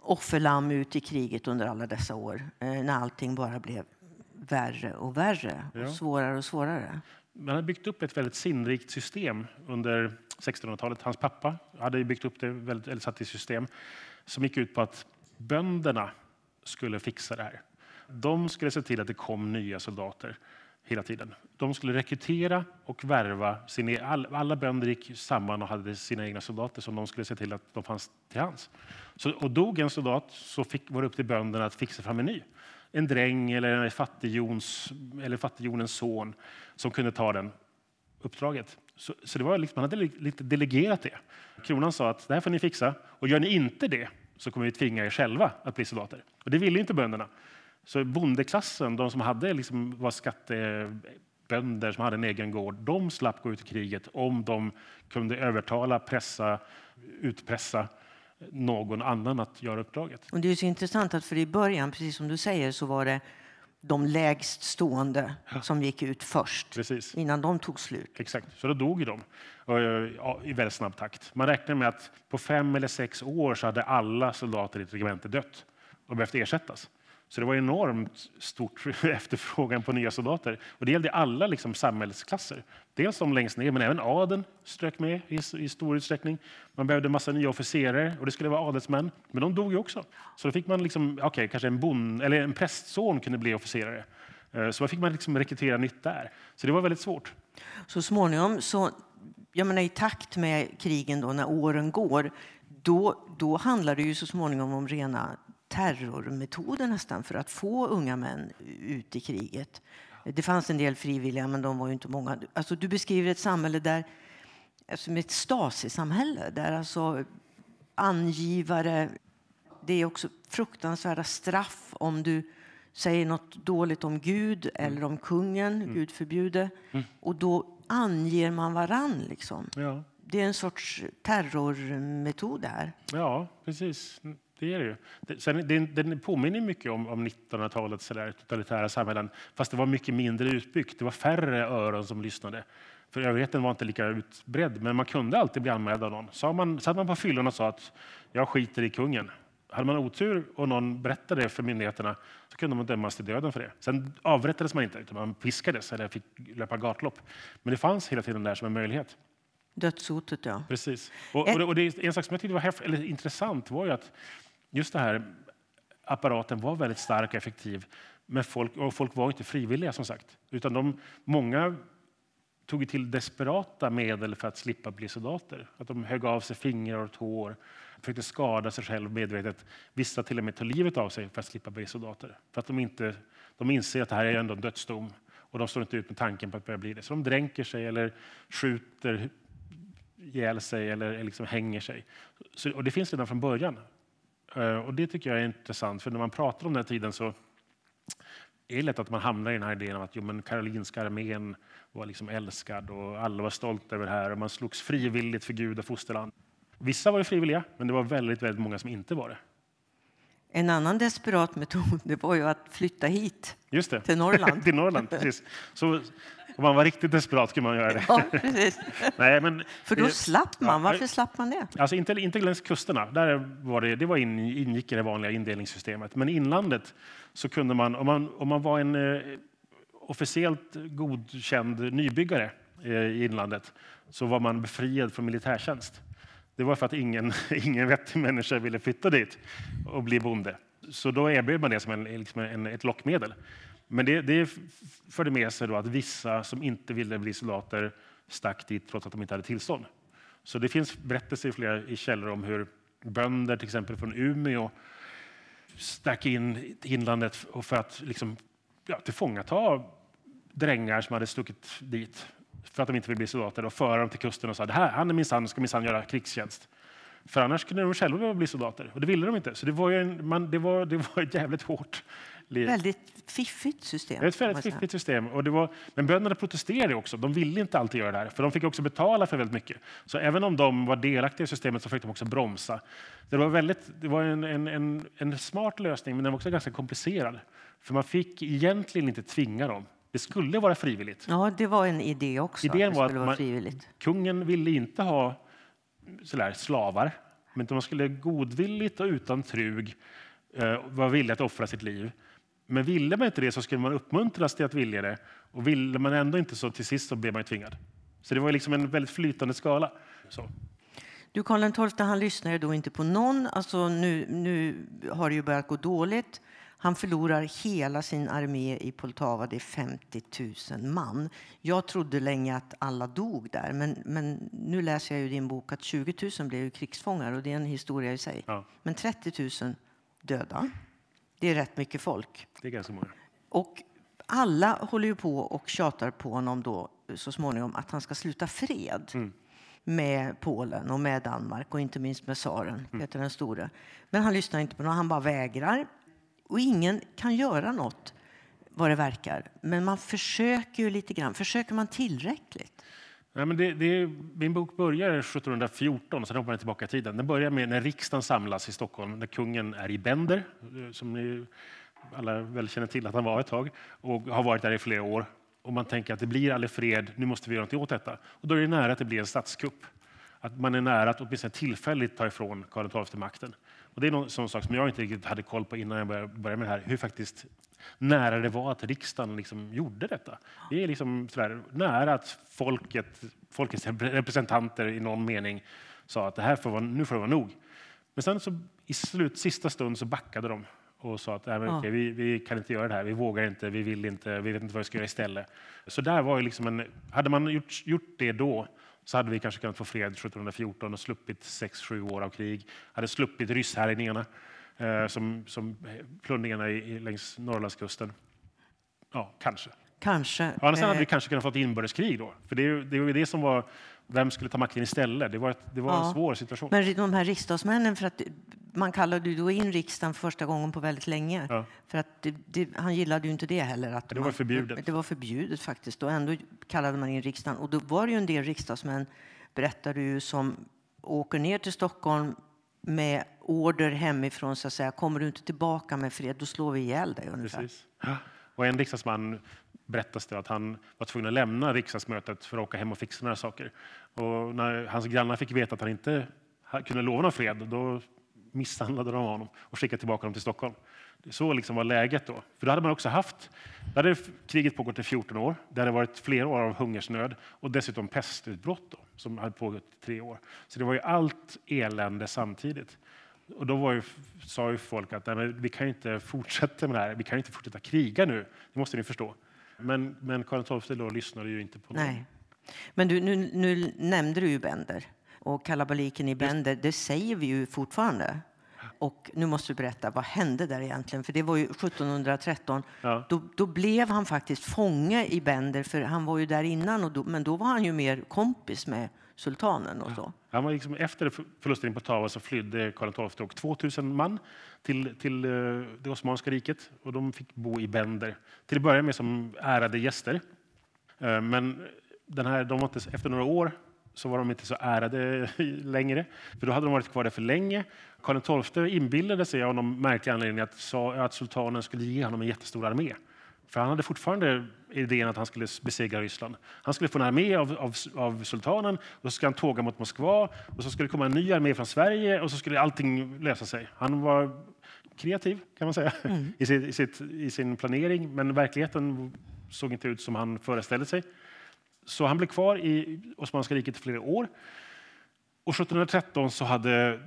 offerlamm ut i kriget under alla dessa år eh, när allting bara blev värre och värre och ja. svårare och svårare? Man hade byggt upp ett väldigt sinnrikt system under 1600-talet. Hans pappa hade byggt upp det, väldigt, eller satt i system som gick ut på att bönderna skulle fixa det här. De skulle se till att det kom nya soldater hela tiden. De skulle rekrytera och värva. Sina, e-, alla bönder gick samman och hade sina egna soldater som de skulle se till att de fanns till hands. Så, och dog en soldat så fick, var det upp till bönderna att fixa fram en ny. En dräng eller en fattigjons, eller fattigjonens son som kunde ta den uppdraget. Så, så det var liksom, man hade lite delegerat det. Kronan sa att det här får ni fixa och gör ni inte det så kommer vi tvinga er själva att bli soldater. Och det ville inte bönderna. Så bondeklassen, de som hade liksom, var skattebönder som hade en egen gård, de slapp gå ut i kriget om de kunde övertala, pressa, utpressa någon annan att göra uppdraget. Och det är så intressant att för i början, precis som du säger, så var det de lägst stående som gick ut först Precis. innan de tog slut. Exakt, så då dog de i väldigt snabb takt. Man räknar med att på fem eller sex år så hade alla soldater i ett regemente dött och behövt ersättas. Så det var enormt stort efterfrågan på nya soldater. Och det gällde alla liksom samhällsklasser. Dels de längst ner, men även adeln strök med i, i stor utsträckning. Man behövde en massa nya officerare och det skulle vara adelsmän, men de dog ju också. Så då fick man liksom, okay, kanske en, bon, eller en prästson kunde bli officerare. Eh, så då fick man liksom rekrytera nytt där. Så det var väldigt svårt. Så småningom, så, jag menar, i takt med krigen då, när åren går, då, då handlar det ju så småningom om rena terrormetoder nästan för att få unga män ut i kriget. Det fanns en del frivilliga, men de var ju inte många. Alltså, du beskriver ett samhälle där, alltså ett Stasi-samhälle, där alltså angivare... Det är också fruktansvärda straff om du säger något dåligt om Gud mm. eller om kungen, mm. Gud förbjude. Mm. Och då anger man varann. Liksom. Ja. Det är en sorts terrormetod här. Ja, precis. Det är det ju. Sen, den, den påminner mycket om, om 1900-talets totalitära samhällen, fast det var mycket mindre utbyggt. Det var färre öron som lyssnade. För överheten var inte lika utbredd, men man kunde alltid bli anmäld av någon. Sa man, satt man på fyllan och sa att jag skiter i kungen. Hade man otur och någon berättade det för myndigheterna så kunde man dömas till döden för det. Sen avrättades man inte, utan man piskades eller fick löpa gatlopp. Men det fanns hela tiden där som en möjlighet. Dödshotet, ja. Precis. Och, och, det, och det, en sak som jag tyckte var häft, eller intressant var ju att just det här apparaten var väldigt stark och effektiv. Men folk, och folk var inte frivilliga som sagt. Utan de, många tog till desperata medel för att slippa bli soldater. Att de högg av sig fingrar och tår, försökte skada sig själv medvetet. Vissa till och med tog livet av sig för att slippa bli soldater. För att de, inte, de inser att det här är ändå en dödsdom och de står inte ut med tanken på att börja bli det. Så de dränker sig eller skjuter ihjäl sig eller liksom hänger sig. Så, och det finns redan från början. Eh, och det tycker jag är intressant, för när man pratar om den här tiden så är det lätt att man hamnar i den här idén om att jo, men karolinska armén var liksom älskad och alla var stolta över det här och man slogs frivilligt för Gud och fosterland. Vissa var ju frivilliga, men det var väldigt, väldigt många som inte var det. En annan desperat metod det var ju att flytta hit Just det. till Norrland. till Norrland precis. Så Om man var riktigt desperat skulle man göra det. Ja, precis. Nej, men, För då eh, slapp man. Varför slapp man det? Alltså inte, inte längs kusterna, där var det, det var in, ingick i det vanliga indelningssystemet. Men inlandet så kunde man, om man, om man var en eh, officiellt godkänd nybyggare eh, i inlandet, så var man befriad från militärtjänst. Det var för att ingen, ingen vettig människa ville flytta dit och bli bonde. Så då erbjöd man det som en, liksom en, ett lockmedel. Men det, det förde med sig då att vissa som inte ville bli soldater stack dit trots att de inte hade tillstånd. Så det finns berättelser i flera i källor om hur bönder till exempel från Umeå stack in i inlandet för att liksom, ja, tillfångata drängar som hade stuckit dit för att de inte ville bli soldater och föra dem till kusten och sa det här, han är minsann, ska minsann göra krigstjänst. För annars kunde de själva vilja bli soldater och det ville de inte. Så det var, ju en, man, det var, det var jävligt hårt liv. Väldigt fiffigt system. Det är ett väldigt fiffigt system. Och det var, men bönderna protesterade också. De ville inte alltid göra det här, för de fick också betala för väldigt mycket. Så även om de var delaktiga i systemet så fick de också bromsa. Det var, väldigt, det var en, en, en, en smart lösning, men den var också ganska komplicerad. För man fick egentligen inte tvinga dem. Det skulle vara frivilligt. Ja, det var en idé också. Idén var att man-. Kungen ville inte ha sådär, slavar, men man skulle godvilligt och utan trug eh, vara villig att offra sitt liv. Men ville man inte det så skulle man uppmuntras till att vilja det. Och ville man ändå inte så till sist så blev man tvingad. Så det var liksom en väldigt flytande skala. Så. Du, Karl XII, han lyssnar ju då inte på någon. Alltså, nu, nu har det ju börjat gå dåligt. Han förlorar hela sin armé i Poltava. Det är 50 000 man. Jag trodde länge att alla dog där, men, men nu läser jag i din bok att 20 000 blev krigsfångar och det är en historia i sig. Ja. Men 30 000 döda, det är rätt mycket folk. Det är ganska många. Och alla håller ju på och tjatar på honom då så småningom att han ska sluta fred med Polen och med Danmark och inte minst med tsaren, Peter den store. Men han lyssnar inte på något, han bara vägrar. Och ingen kan göra något vad det verkar. Men man försöker ju lite grann. Försöker man tillräckligt? Nej, men det, det, min bok börjar 1714, sen hoppar den tillbaka i tiden. Den börjar med när riksdagen samlas i Stockholm, när kungen är i Bender, som ni alla väl känner till att han var ett tag, och har varit där i flera år. Och man tänker att det blir aldrig fred, nu måste vi göra något åt detta. Och då är det nära att det blir en statskupp. Att man är nära att åtminstone tillfälligt ta ifrån Karl XII makten. Och det är någon sån sak som jag inte riktigt hade koll på innan jag började började med det här, hur faktiskt nära det var att riksdagen liksom gjorde detta. Det är liksom sådär, nära att folket, folkets representanter i någon mening sa att det här får vara, nu får det vara nog. Men sen så i slut, sista stund så backade de och sa att Nej, men okej, vi, vi kan inte göra det här, vi vågar inte, vi vill inte, vi vet inte vad vi ska göra istället. Så där var ju liksom en, hade man gjort, gjort det då så hade vi kanske kunnat få fred 1714 och sluppit 6-7 år av krig. Hade sluppit rysshärjningarna, som, som plundringarna i, längs Norrlandskusten. Ja, kanske. Kanske. Ja, annars hade Eh, vi kanske kunnat få ett inbördeskrig då. För det, det var ju det som var, vem skulle ta makten istället? Det var, ett, det var Ja. en svår situation. Men de här riksdagsmännen, för att man kallade ju då in riksdagen för första gången på väldigt länge. Ja. För att det, det, han gillade ju inte det heller. Att Det var man, förbjudet. Det var förbjudet faktiskt. Och ändå kallade man in riksdagen. Och då var det ju en del riksdagsmän, berättar du ju, som åker ner till Stockholm med order hemifrån, så att säga. Kommer du inte tillbaka med fred, då slår vi ihjäl dig ungefär. Precis. Och en riksdagsman berättas det att han var tvungen att lämna riksdagsmötet för att åka hem och fixa några saker. Och när hans grannar fick veta att han inte kunde lova någon fred, då misshandlade de honom och skickade tillbaka honom till Stockholm. Så liksom var läget då. För då hade man också haft, då hade kriget pågått i 14 år, det hade varit flera år av hungersnöd och dessutom pestutbrott då, som hade pågått i tre år. Så det var ju allt elände samtidigt. Och då var ju, sa ju folk att Nej, vi kan ju inte fortsätta med det här. Vi kan ju inte fortsätta kriga nu. Det måste ni förstå. Men, men Karl XII då lyssnade ju inte på någon. Nej. Men du, nu, nu nämnde du ju Bender. Och kalabaliken i Bender, det säger vi ju fortfarande. Och nu måste du berätta, vad hände där egentligen? För det var ju 1713. Ja. Då, då blev han faktiskt fånge i Bender, för han var ju där innan. Och då, men då var han ju mer kompis med sultanen och så. Han var liksom, efter förlusten på Tava så flydde Karl XII och 2000 man till, till eh, det Osmanska riket. Och de fick bo i Bender. Till att börja med som ärade gäster. Eh, Men den här, de var inte, efter några år så var de inte så ärade längre. För då hade de varit kvar där för länge. Karl XII inbillade sig av någon märklig anledning att, sa, att sultanen skulle ge honom en jättestor armé. För han hade fortfarande idén att han skulle besegra Ryssland. Han skulle få en armé av, av, av sultanen, och så skulle han tåga mot Moskva, och så skulle det komma en ny armé från Sverige, och så skulle allting lösa sig. Han var kreativ, kan man säga, mm. i, sitt, i, sitt, i, sin planering, men verkligheten såg inte ut som han föreställde sig. Så han blev kvar i Osmanska riket i flera år. Och 1713 så hade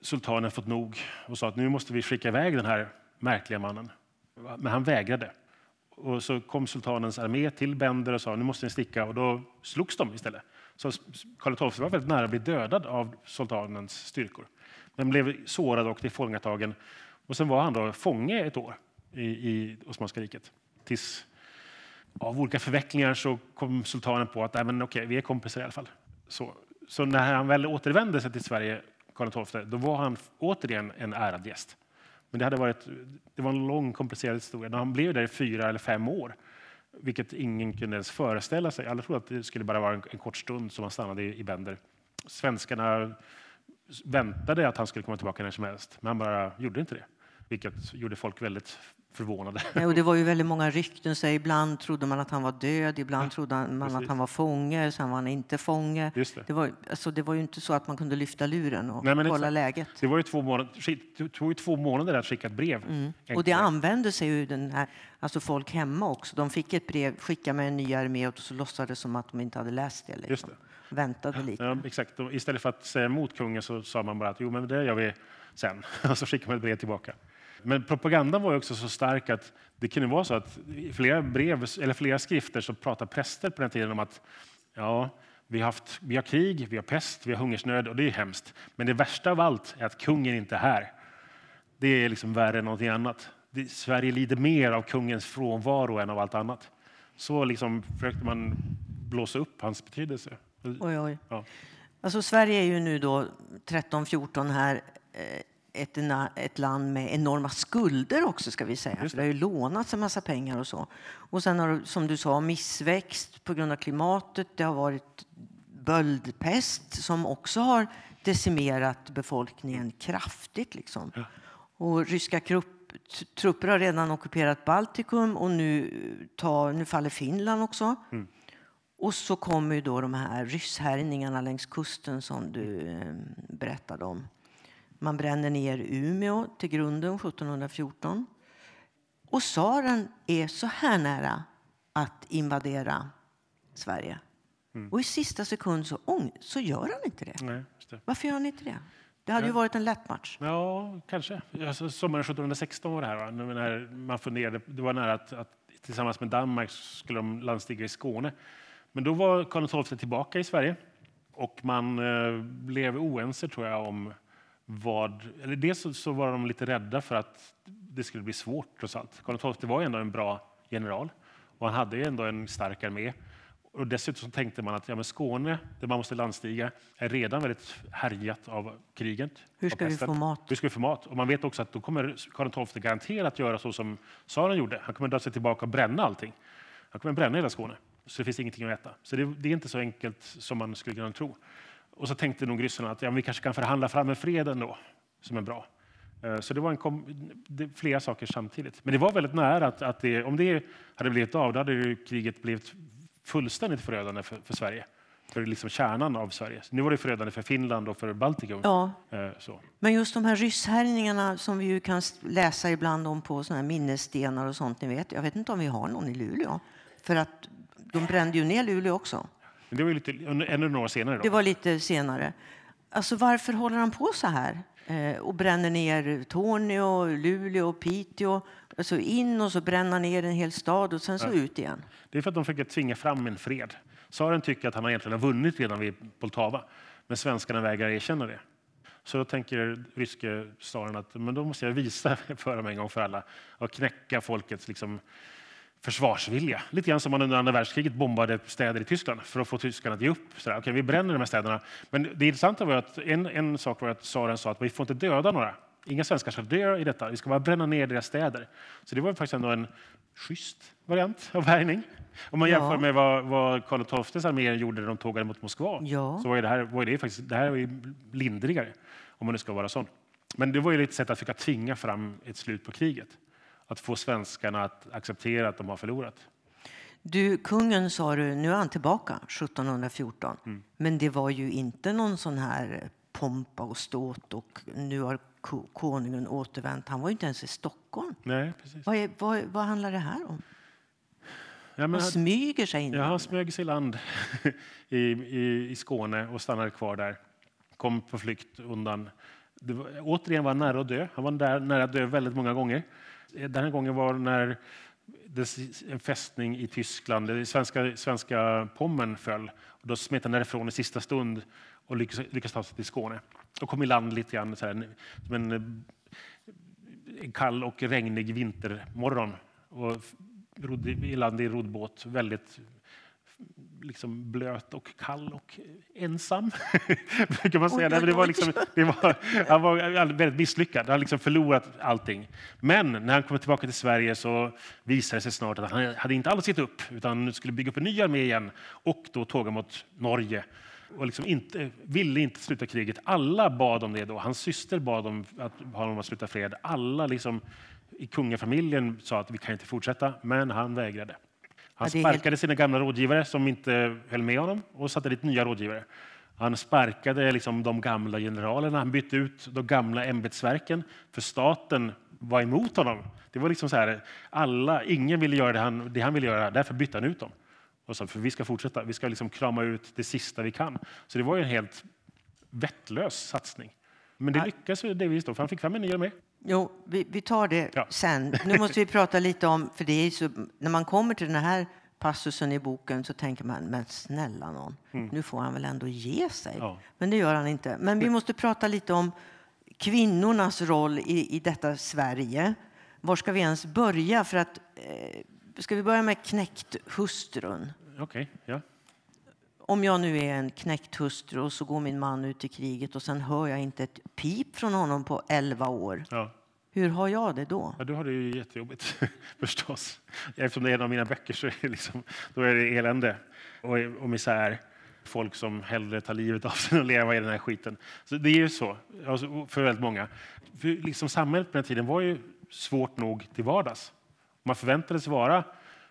sultanen fått nog och sa att nu måste vi skicka iväg den här märkliga mannen. Men han vägrade. Och så kom sultanens armé till Bender och sa nu måste ni sticka och då slogs de istället. Så Karl XII var väldigt nära att bli dödad av sultanens styrkor. Men blev sårad och tillfångatagen. Och sen var han då fånge ett år i, i Osmanska riket. Tills av olika förvecklingar så kom sultanen på att Nej, men okej, vi är kompisar i alla fall. Så, så när han väl återvände sig till Sverige, Karl XII, då var han återigen en ärad gäst. Men det, hade varit, det var en lång komplicerad historia. Han blev där i fyra eller fem år, vilket ingen kunde ens föreställa sig. Alla trodde att det skulle bara vara en, en kort stund som han stannade i, i Bender. Svenskarna väntade att han skulle komma tillbaka när som helst, men han bara gjorde inte det. Vilket gjorde folk väldigt förvånade. Ja, och det var ju väldigt många rykten. Så ibland trodde man att han var död, ibland ja, trodde man precis. att han var fånge, sen var han inte fånge. Just det. Det, var, alltså, det var ju inte så att man kunde lyfta luren och Nej, kolla exakt. läget. Det var ju två månader, det tog ju två månader att skicka ett brev. Mm. Och det använde sig ju den här, alltså folk hemma också. De fick ett brev, skicka med en ny armé och så låtsades som att de inte hade läst det. Liksom. Just det. Väntade lite. Ja, exakt. Istället för att säga emot kungen så sa man bara att jo, men det gör vi sen. Och så skickade man ett brev tillbaka. Men propagandan var också så stark att det kunde vara så att i flera brev eller flera skrifter så pratar präster på den tiden om att ja, vi har, haft, vi har krig, vi har pest, vi har hungersnöd och det är hemskt. Men det värsta av allt är att kungen inte är här. Det är liksom värre än någonting annat. Det, Sverige lider mer av kungens frånvaro än av allt annat. Så liksom försökte man blåsa upp hans betydelse. Oj, oj. Ja. Alltså, Sverige är ju nu då 13-14 här eh, ett, ett land med enorma skulder också ska vi säga. Det. det har ju lånats en massa pengar och så. Och sen har som du sa missväxt på grund av klimatet. Det har varit böldpest som också har decimerat befolkningen kraftigt. Liksom. Ja. Och ryska krupp, trupper har redan ockuperat Baltikum och nu, tar, nu faller Finland också. Mm. Och så kommer då de här rysshärjningarna längs kusten som du eh, berättade om. Man bränner ner Umeå till grunden 1714. Och tsaren är så här nära att invadera Sverige. Mm. Och i sista sekund så, så gör han inte det. Nej, det. Varför gör han inte det? Det hade ja. ju varit en lätt match. Ja, kanske. Alltså, sommaren 1716 var det här. Va? När man funderade, det var nära att, att tillsammans med Danmark skulle de landstiga i Skåne. Men då var Karl XII tillbaka i Sverige och man eh, blev oense tror jag om vad, eller dels så, så var de lite rädda för att det skulle bli svårt trots allt. Karl XII var ändå en bra general och han hade ändå en stark armé. Och dessutom tänkte man att ja, men Skåne, där man måste landstiga, är redan väldigt härjat av kriget. Hur ska vi få mat? Hur ska vi få mat? Och man vet också att då kommer Karl XII garanterat göra så som tsaren gjorde. Han kommer dra sig tillbaka och bränna allting. Han kommer bränna hela Skåne, så det finns ingenting att äta. Så det, det är inte så enkelt som man skulle kunna tro. Och så tänkte nog ryssarna att ja, vi kanske kan förhandla fram en fred ändå, som är bra. Eh, så det var en det, flera saker samtidigt. Men det var väldigt nära att, att det, om det hade blivit av, då hade kriget blivit fullständigt förödande för, för Sverige. För liksom kärnan av Sverige. Nu var det förödande för Finland och för Baltikum. Ja. Eh, så. Men just de här rysshärjningarna som vi ju kan läsa ibland om på såna här minnesstenar och sånt. Ni vet. Jag vet inte om vi har någon i Luleå. För att de brände ju ner Luleå också. Men det var lite, ännu några senare. Då. Det var lite senare. Alltså, varför håller han på så här? Eh, och bränner ner Torneå, Luleå, Piteå. Alltså in och så bränna ner en hel stad och sen så ja. ut igen. Det är för att de försöker tvinga fram en fred. Tsaren tycker att han egentligen har vunnit redan vid Poltava, men svenskarna vägrar erkänna det. Så då tänker ryske tsaren att men då måste jag visa för dem en gång för alla och knäcka folkets liksom, försvarsvilja. Lite grann som man under andra världskriget bombade städer i Tyskland för att få tyskarna att ge upp. Så där, okay, vi bränner de här städerna. Men det intressanta var att en, en sak var att tsaren sa att vi får inte döda några. Inga svenskar ska dö i detta. Vi ska bara bränna ner deras städer. Så det var faktiskt ändå en schysst variant av härjning. Om man ja. jämför med vad, vad Karl XIIs armé gjorde när de tågade mot Moskva ja. så var det här, var det faktiskt, det här var lindrigare, om man nu ska vara sån. Men det var ju ett sätt att försöka tvinga fram ett slut på kriget att få svenskarna att acceptera att de har förlorat. Du, kungen sa du, nu är han tillbaka 1714. Mm. Men det var ju inte någon sån här pompa och ståt och nu har konungen återvänt. Han var ju inte ens i Stockholm. Nej, precis. Vad, är, vad, vad handlar det här om? Ja, han smyger sig in. Ja, han smög sig i land i, i, i Skåne och stannade kvar där. Kom på flykt undan. Det var, återigen var han nära att dö. Han var där, nära att dö väldigt många gånger. Den här gången var när en fästning i Tyskland, det svenska, svenska Pommern föll. Och då smet han därifrån i sista stund och lyckades, lyckades ta sig till Skåne. Och kom i land lite grann så här, en, en kall och regnig vintermorgon. Och rodde i land i roddbåt, väldigt liksom blöt och kall och ensam. Brukar man säga. det var liksom, det var, han var väldigt misslyckad. Han hade liksom förlorat allting. Men när han kom tillbaka till Sverige så visade det sig snart att han hade inte alls gett upp utan skulle bygga upp en ny armé igen och då tåga mot Norge och liksom inte, ville inte sluta kriget. Alla bad om det då. Hans syster bad om att honom att sluta fred. Alla liksom i kungafamiljen sa att vi kan inte fortsätta, men han vägrade. Han sparkade sina gamla rådgivare som inte höll med honom och satte dit nya rådgivare. Han sparkade liksom de gamla generalerna, han bytte ut de gamla ämbetsverken för staten var emot honom. Det var liksom så här, alla, ingen ville göra det han, det han ville göra, därför bytte han ut dem. Och sa, för vi ska fortsätta, vi ska liksom krama ut det sista vi kan. Så det var en helt vettlös satsning. Men det lyckades delvis då, för han fick fram en ny armé. Jo, vi, vi tar det ja. sen. Nu måste vi prata lite om, för det är så, när man kommer till den här passusen i boken så tänker man, men snälla någon, mm. nu får han väl ändå ge sig. Ja. Men det gör han inte. Men vi måste prata lite om kvinnornas roll i, i detta Sverige. Var ska vi ens börja? För att, eh, ska vi börja med knäkthustrun? Okej, okay, ja om jag nu är en knäckt hustru och så går min man ut i kriget och sen hör jag inte ett pip från honom på 11 år. Ja. Hur har jag det då? Ja, du har det ju jättejobbigt förstås. Eftersom det är en av mina böcker så är det, liksom, då är det elände och, och misär. Folk som hellre tar livet av sig än att leva i den här skiten. Så det är ju så alltså, för väldigt många. För liksom samhället på den tiden var ju svårt nog till vardags. Man förväntades vara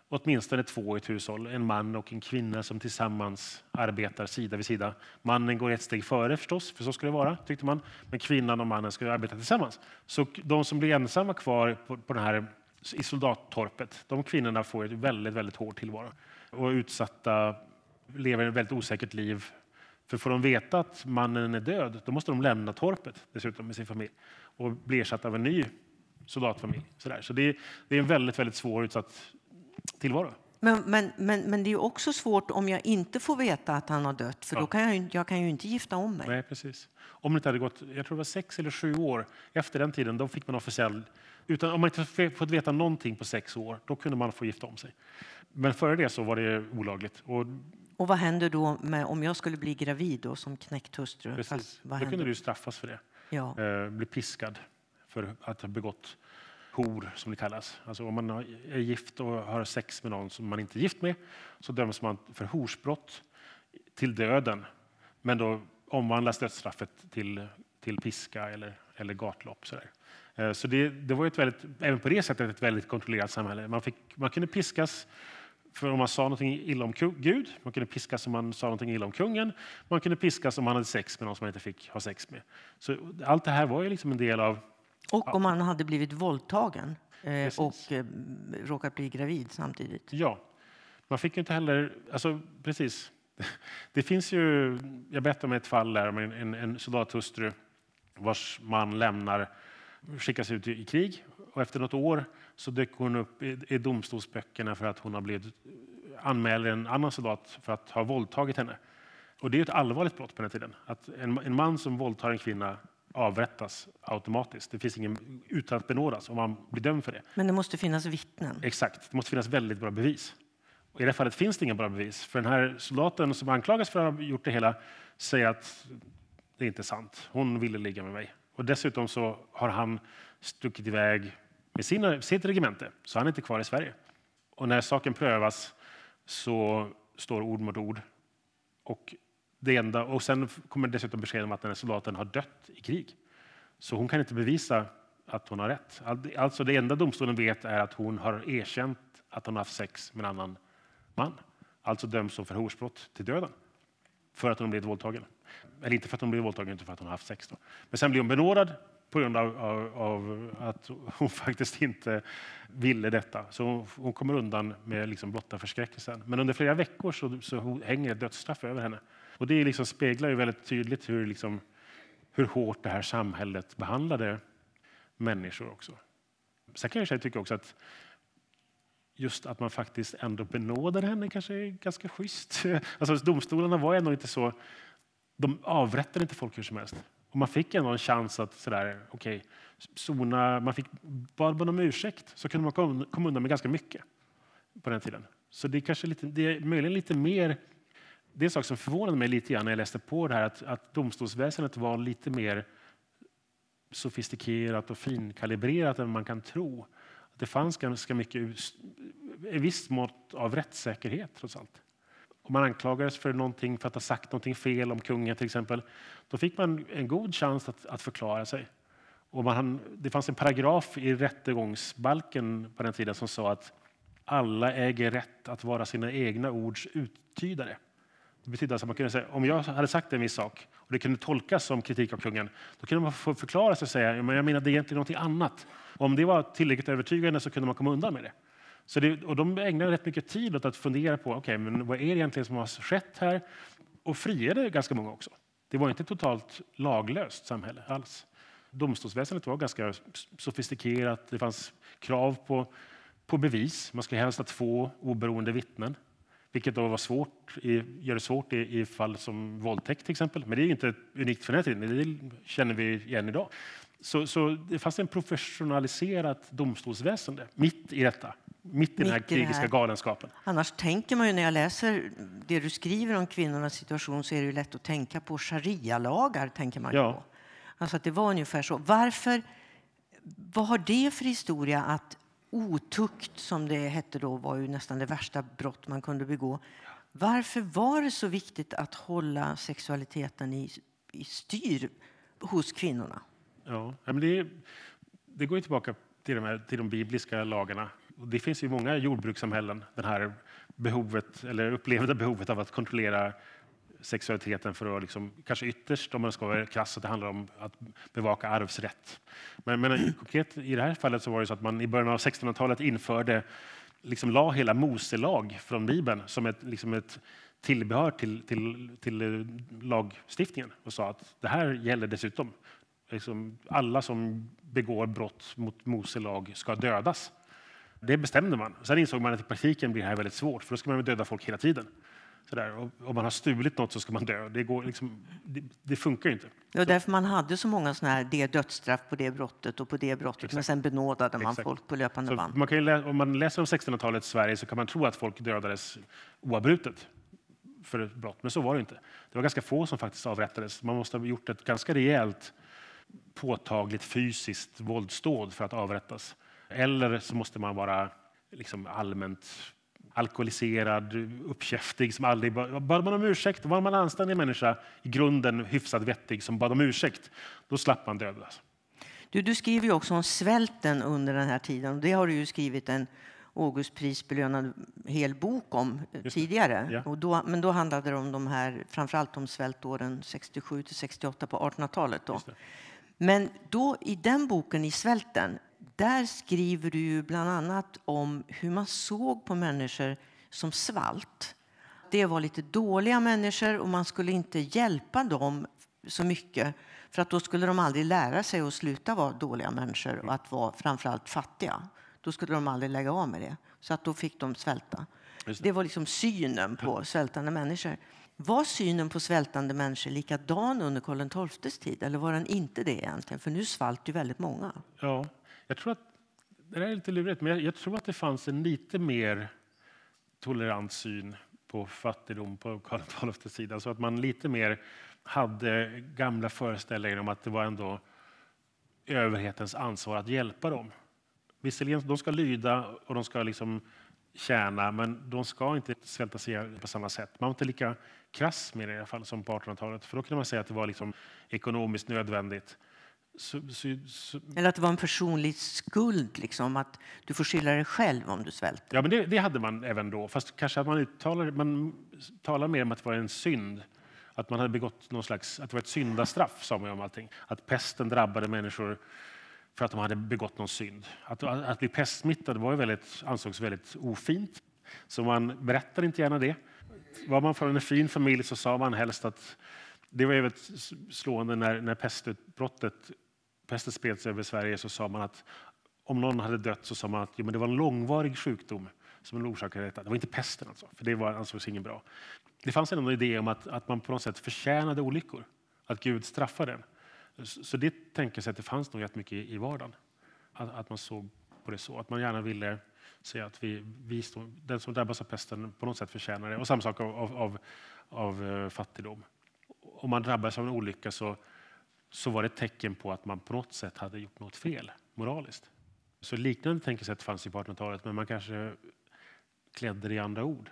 åtminstone två i ett hushåll, en man och en kvinna som tillsammans arbetar sida vid sida. Mannen går ett steg före förstås, för så ska det vara, tyckte man. Men kvinnan och mannen ska arbeta tillsammans. Så de som blir ensamma kvar på, på den här, i soldattorpet, de kvinnorna får ett väldigt, väldigt hård tillvaro. Och utsatta, lever ett väldigt osäkert liv. För får de veta att mannen är död, då måste de lämna torpet dessutom med sin familj och bli ersatta av en ny soldatfamilj. Sådär. Så det är, det är en väldigt, väldigt svår utsatt tillvaro. Men, men, men, men det är också svårt om jag inte får veta att han har dött, för ja. då kan jag, jag kan ju inte gifta om mig. Nej, precis. Om det inte hade gått, jag tror det var sex eller sju år efter den tiden, då fick man officiell... Utan, om man inte fått veta någonting på sex år, då kunde man få gifta om sig. Men före det så var det olagligt. Och, och vad händer då med, om jag skulle bli gravid då, som knäckt hustru? Precis. då kunde du straffas för det. Ja. Eh, bli piskad för att ha begått hor, som det kallas. Alltså om man är gift och har sex med någon som man inte är gift med så döms man för horsbrott till döden. Men då omvandlas dödsstraffet till, till piska eller, eller gatlopp. Så, där. Eh, så det, det var ett väldigt, även på det sättet ett väldigt kontrollerat samhälle. Man, fick, man kunde piskas för om man sa något illa om Gud, man kunde piskas om man sa något illa om kungen, man kunde piskas om man hade sex med någon som man inte fick ha sex med. Så allt det här var ju liksom en del av och om man hade blivit våldtagen eh, och eh, råkat bli gravid samtidigt. Ja. Man fick inte heller... Alltså, precis. Det finns ju... Jag berättade om ett fall där om en, en, en soldathustru vars man lämnar, skickas ut i, i krig. Och efter något år så dök hon upp i, i domstolsböckerna för att hon har blivit anmäld en annan soldat för att ha våldtagit henne. Och det är ett allvarligt brott på den tiden. Att en, en man som våldtar en kvinna avrättas automatiskt. Det finns ingen utan att benådas om man blir dömd för det. Men det måste finnas vittnen? Exakt, det måste finnas väldigt bra bevis. Och I det här fallet finns det inga bra bevis. För den här soldaten som anklagas för att ha gjort det hela säger att det är inte sant. Hon ville ligga med mig. Och dessutom så har han stuckit iväg med sina, sitt regemente, så han är inte kvar i Sverige. Och när saken prövas så står ord mot ord. Och det enda, och sen kommer dessutom besked om att den här soldaten har dött i krig. Så hon kan inte bevisa att hon har rätt. Alltså det enda domstolen vet är att hon har erkänt att hon har haft sex med en annan man. Alltså döms hon för horsbrott till döden för att hon blivit våldtagen. Eller inte för att hon blivit våldtagen, utan för att hon har haft sex. Då. Men sen blir hon benådad på grund av, av, av, att hon faktiskt inte ville detta. Så hon, hon kommer undan med liksom blotta förskräckelsen. Men under flera veckor så, så hänger ett dödsstraff över henne. Och det liksom speglar ju väldigt tydligt hur, liksom, hur hårt det här samhället behandlade människor också. Sen kan jag tycka också att just att man faktiskt ändå benådade henne kanske är ganska schysst. Alltså, domstolarna var ändå inte så... De avrättade inte folk hur som helst. Och man fick ändå en chans att sådär, okay, sona, man fick bad man om ursäkt så kunde man komma undan med ganska mycket på den tiden. Så det är kanske lite, det är möjligen lite mer det är en sak som förvånade mig lite grann när jag läste på det här, att, att domstolsväsendet var lite mer sofistikerat och finkalibrerat än man kan tro. Det fanns ganska mycket, ett visst mått av rättssäkerhet trots allt. Om man anklagades för någonting, för att ha sagt någonting fel om kungen till exempel, då fick man en god chans att, att förklara sig. Och man, det fanns en paragraf i rättegångsbalken på den tiden som sa att alla äger rätt att vara sina egna ords uttydare. Det betyder alltså att man kunde säga, om jag hade sagt en viss sak och det kunde tolkas som kritik av kungen, då kunde man få förklara sig och säga, men jag menar det är egentligen någonting annat. Och om det var tillräckligt övertygande så kunde man komma undan med det. Så det, och de ägnade rätt mycket tid åt att fundera på, okay, men vad är det egentligen som har skett här? Och friade ganska många också. Det var inte ett totalt laglöst samhälle alls. Domstolsväsendet var ganska sofistikerat. Det fanns krav på, på bevis. Man skulle helst ha två oberoende vittnen. Vilket då var svårt, gör det svårt i, i fall som våldtäkt till exempel. Men det är inte unikt för den här tiden, det känner vi igen idag. Så, så det fanns en professionaliserat domstolsväsende mitt i detta. Mitt i den här krigiska här. galenskapen. Annars tänker man ju när jag läser det du skriver om kvinnornas situation så är det ju lätt att tänka på sharia-lagar. Tänker man ja. på. Alltså att det var ungefär så. Varför, vad har det för historia att otukt, som det hette då, var ju nästan det värsta brott man kunde begå. Varför var det så viktigt att hålla sexualiteten i, i styr hos kvinnorna? Ja, men det, det går ju tillbaka till de, här, till de bibliska lagarna. Det finns i många jordbrukssamhällen det här behovet, eller upplevda behovet av att kontrollera sexualiteten för att liksom, kanske ytterst, om man ska vara krass, att det handlar om att bevaka arvsrätt. Men, men konkret i det här fallet så var det så att man i början av 1600-talet införde, liksom la hela Moselag från Bibeln som ett, liksom ett tillbehör till, till, till lagstiftningen och sa att det här gäller dessutom. Liksom alla som begår brott mot Mose lag ska dödas. Det bestämde man. Sen insåg man att i praktiken blir det här väldigt svårt, för då ska man döda folk hela tiden. Sådär. Om man har stulit något så ska man dö. Det, går liksom, det, det funkar inte. Det var därför man hade så många sådana här det dödsstraff på det brottet och på det brottet. Exakt. Men sen benådade man Exakt. folk på löpande band. Man kan läsa, om man läser om 1600-talets Sverige så kan man tro att folk dödades oavbrutet för ett brott. Men så var det inte. Det var ganska få som faktiskt avrättades. Man måste ha gjort ett ganska rejält påtagligt fysiskt våldsdåd för att avrättas. Eller så måste man vara liksom allmänt alkoholiserad, uppkäftig som aldrig bad man om ursäkt. Var man anständig människa, i grunden hyfsat vettig, som bad om ursäkt, då slapp man dödas. Du, du skriver ju också om svälten under den här tiden. Det har du ju skrivit en Augustprisbelönad hel bok om tidigare. Ja. Och då, men då handlade det om de här, framförallt om svältåren 67 till 68 på 1800-talet. Men då i den boken, i Svälten, där skriver du bland annat om hur man såg på människor som svalt. Det var lite dåliga människor och man skulle inte hjälpa dem så mycket för att då skulle de aldrig lära sig att sluta vara dåliga människor och att vara framförallt fattiga. Då skulle de aldrig lägga av med det. Så att då fick de svälta. Det. det. var liksom synen på svältande människor. Var synen på svältande människor likadan under Karl XIIs tid eller var den inte det egentligen? För nu svalt ju väldigt många. Ja, jag tror att, det är lite lurigt, men jag, jag, tror att det fanns en lite mer tolerant syn på fattigdom på Karl XIIs sida. Så att man lite mer hade gamla föreställningar om att det var ändå överhetens ansvar att hjälpa dem. Visserligen, de ska lyda och de ska liksom tjäna, men de ska inte svälta sig på samma sätt. Man var inte lika krass med det i alla fall som på 1800-talet, för då kunde man säga att det var liksom ekonomiskt nödvändigt så, så, så, Eller att det var en personlig skuld, liksom, att du får skylla dig själv om du svälter. ja, men det, det hade man även då, fast kanske man uttalar, man talar mer om att det var en synd. Att man hade begått någon slags, att det var ett syndastraff, sa man ju om allting. Att pesten drabbade människor för att de hade begått någon synd. Att, att bli pestsmittad var ju väldigt, ansågs väldigt ofint, så man berättade inte gärna det. Var man från en fin familj så sa man helst att det var väldigt slående när, när pestutbrottet, pesten spred sig över Sverige så sa man att om någon hade dött så sa man att jo, men det var en långvarig sjukdom som orsakade detta. Det var inte pesten alltså, för det var, ansågs ingen bra. Det fanns en idé om att, att man på något sätt förtjänade olyckor, att Gud straffade den. Så det tänkesättet fanns nog jättemycket i i vardagen. Att, att man såg på det så, att man gärna ville säga att vi, vi stod, den som drabbas av pesten på något sätt förtjänar det. Och samma sak av, av, av, av fattigdom. Om man drabbas av en olycka så, så var det ett tecken på att man på något sätt hade gjort något fel moraliskt. Så liknande tänkesätt fanns ju på 1800-talet, men man kanske klädde det i andra ord.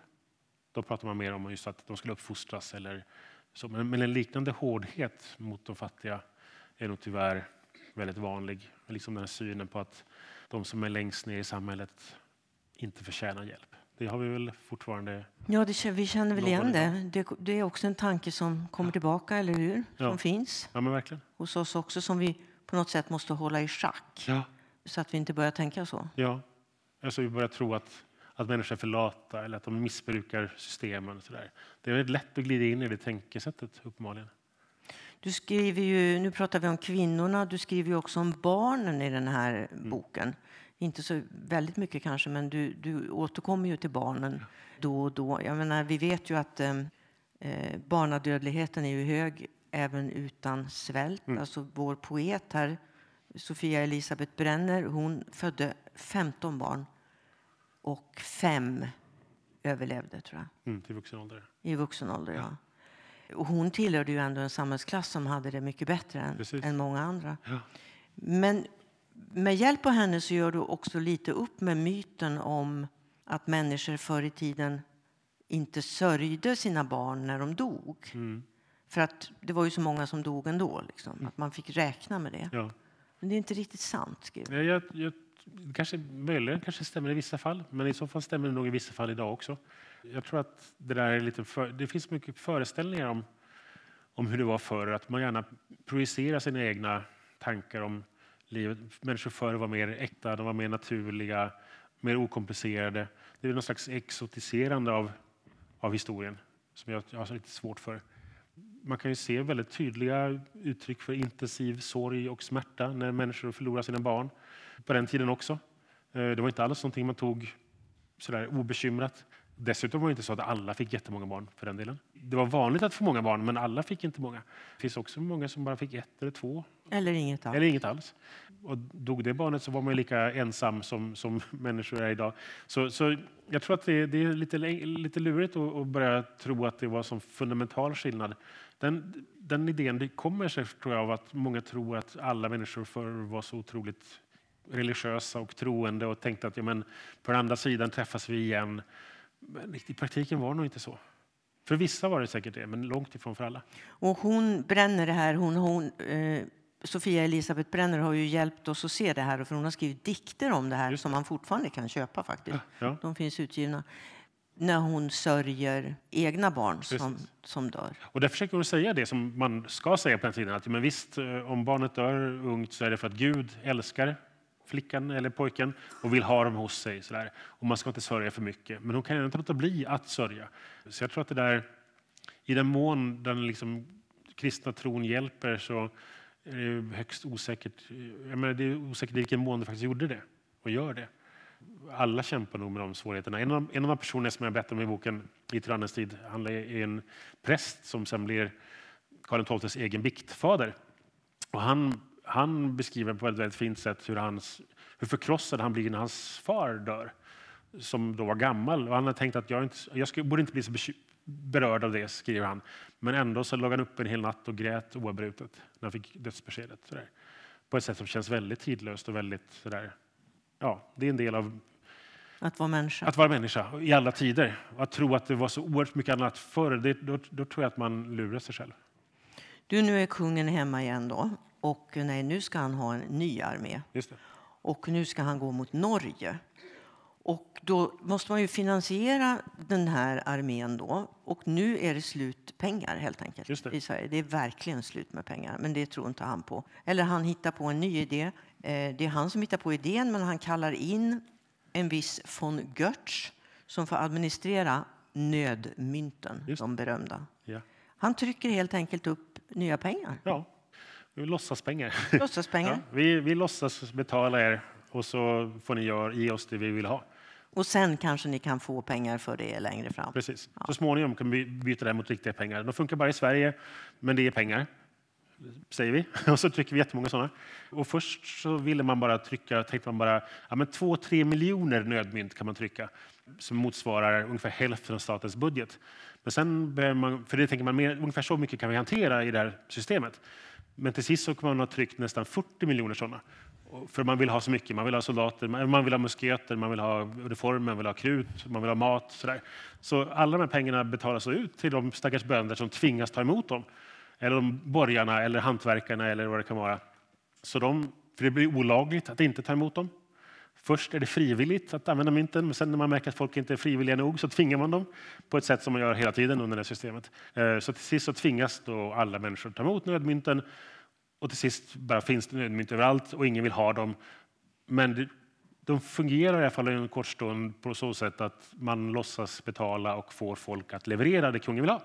Då pratar man mer om just att de skulle uppfostras. Eller så. Men, men en liknande hårdhet mot de fattiga är nog tyvärr väldigt vanlig. Liksom den här synen på att de som är längst ner i samhället inte förtjänar hjälp. Det har vi väl fortfarande... Ja, det, vi känner väl igen det. det. Det är också en tanke som kommer tillbaka, eller hur? Som Ja. finns Ja, men verkligen. hos oss också, som vi på något sätt måste hålla i schack. Ja. Så att vi inte börjar tänka så. Ja. Alltså vi börjar tro att, att människor är för lata eller att de missbrukar systemen. Och så där. Det är väldigt lätt att glida in i det tänkesättet, uppenbarligen. Du skriver ju, nu pratar vi om kvinnorna, du skriver ju också om barnen i den här Mm. boken. Inte så väldigt mycket kanske, men du, du återkommer ju till barnen då och då. Jag menar, vi vet ju att eh, eh, barnadödligheten är ju hög även utan svält. Mm. Alltså vår poet här, Sofia Elisabeth Brenner, hon födde 15 barn och fem överlevde, tror jag. Mm, till vuxen ålder. I vuxen ålder, ja. Och hon tillhörde ju ändå en samhällsklass som hade det mycket bättre än, än många andra. Ja. Men med hjälp av henne så gör du också lite upp med myten om att människor förr i tiden inte sörjde sina barn när de dog. Mm. För att det var ju så många som dog ändå, liksom, att man fick räkna med det. Ja. Men det är inte riktigt sant, skriver Jag, jag, jag, kanske, möjligen kanske stämmer i vissa fall, men i så fall stämmer det nog i vissa fall idag också. Jag tror att det där är lite för, det finns mycket föreställningar om, om hur det var förr, att man gärna projicerar sina egna tankar om livet. Människor förr var mer äkta, de var mer naturliga, mer okomplicerade. Det är någon slags exotiserande av, av historien som jag, jag har lite svårt för. Man kan ju se väldigt tydliga uttryck för intensiv sorg och smärta när människor förlorar sina barn. På den tiden också. Eh, det var inte alls någonting man tog sådär obekymrat. Dessutom var det inte så att alla fick jättemånga barn för den delen. Det var vanligt att få många barn, men alla fick inte många. Det finns också många som bara fick ett eller två, Eller inget alls. eller inget alls. Och dog det barnet så var man lika ensam som, som människor är idag. Så, så jag tror att det, det är lite, lite lurigt att, att börja tro att det var som fundamental skillnad. Den, den idén kommer sig tror jag av att många tror att alla människor förr var så otroligt religiösa och troende och tänkte att ja, men, på den andra sidan träffas vi igen. Men i praktiken var det nog inte så. För vissa var det säkert det, men långt ifrån för alla. Och hon bränner det här. Hon, hon, eh, Sofia Elisabeth Brenner har ju hjälpt oss att se det här. För hon har skrivit dikter om det här Just som man fortfarande kan köpa faktiskt. Ja. De finns utgivna. När hon sörjer egna barn som, Precis. som dör. Och där försöker hon säga det som man ska säga på den tiden. Att, men visst, eh, om barnet dör ungt så är det för att Gud älskar flickan eller pojken och vill ha dem hos sig. Sådär. Och man ska inte sörja för mycket. Men hon kan ändå inte låta bli att sörja. Så jag tror att det där, i den mån den liksom kristna tron hjälper så är det högst osäkert. Jag menar, det är osäkert i vilken mån det faktiskt gjorde det och gör det. Alla kämpar nog med de svårigheterna. En av, en av de personer som jag berättar om i boken I tyrannens tid handlar är en präst som sen blir Karl XIIs egen biktfader. Och han, han beskriver på ett väldigt fint sätt hur, hans, hur förkrossad han blir när hans far dör, som då var gammal. Och han hade tänkt att jag, inte, jag skulle, borde inte bli så berörd av det, skriver han. Men ändå så låg han upp en hel natt och grät oavbrutet när han fick dödsbeskedet. Sådär. På ett sätt som känns väldigt tidlöst och väldigt sådär, ja, det är en del av Att vara människa. att vara människa i alla tider. Att tro att det var så oerhört mycket annat förr, det, då, då tror jag att man lurar sig själv. Du, nu är kungen hemma igen då. Och nej, nu ska han ha en ny armé. Och nu ska han gå mot Norge. Och då måste man ju finansiera den här armén då. Och nu är det slut pengar helt enkelt i Sverige. Det är verkligen slut med pengar, men det tror inte han på. Eller han hittar på en ny idé. Eh, Det är han som hittar på idén, men han kallar in en viss von Götz som får administrera nödmynten, Just de berömda. Ja. Han trycker helt enkelt upp nya pengar, ja. Vi låtsas pengar. låtsaspengar. Ja, vi, vi låtsas betala er och så får ni göra, ge oss det vi vill ha. Och sen kanske ni kan få pengar för det längre fram. Precis. Så småningom kan vi byta det mot riktiga pengar. De funkar bara i Sverige, men det är pengar. Säger vi. Och så trycker vi jättemånga sådana. Och först så ville man bara trycka, tänkte man bara, ja men två, tre miljoner nödmynt kan man trycka. Som motsvarar ungefär hälften av statens budget. Men sen börjar man, för det tänker man, mer, ungefär så mycket kan vi hantera i det här systemet. Men till sist så kommer man ha tryckt nästan 40 miljoner sådana. För man vill ha så mycket. Man vill ha soldater, man vill ha musketer, man vill ha reformer, man vill ha krut, man vill ha mat. Sådär. Så alla de här pengarna betalas ut till de stackars bönder som tvingas ta emot dem. Eller de borgarna eller hantverkarna eller vad det kan vara. Så de, för det blir olagligt att inte ta emot dem. Först är det frivilligt att använda mynten, men sen när man märker att folk inte är frivilliga nog så tvingar man dem på ett sätt som man gör hela tiden under det här systemet. Eh, så till sist så tvingas då alla människor ta emot nödmynten och till sist bara finns det nödmynt överallt och ingen vill ha dem. Men de fungerar i alla fall en kort stund på så sätt att man låtsas betala och får folk att leverera det kungen vill ha.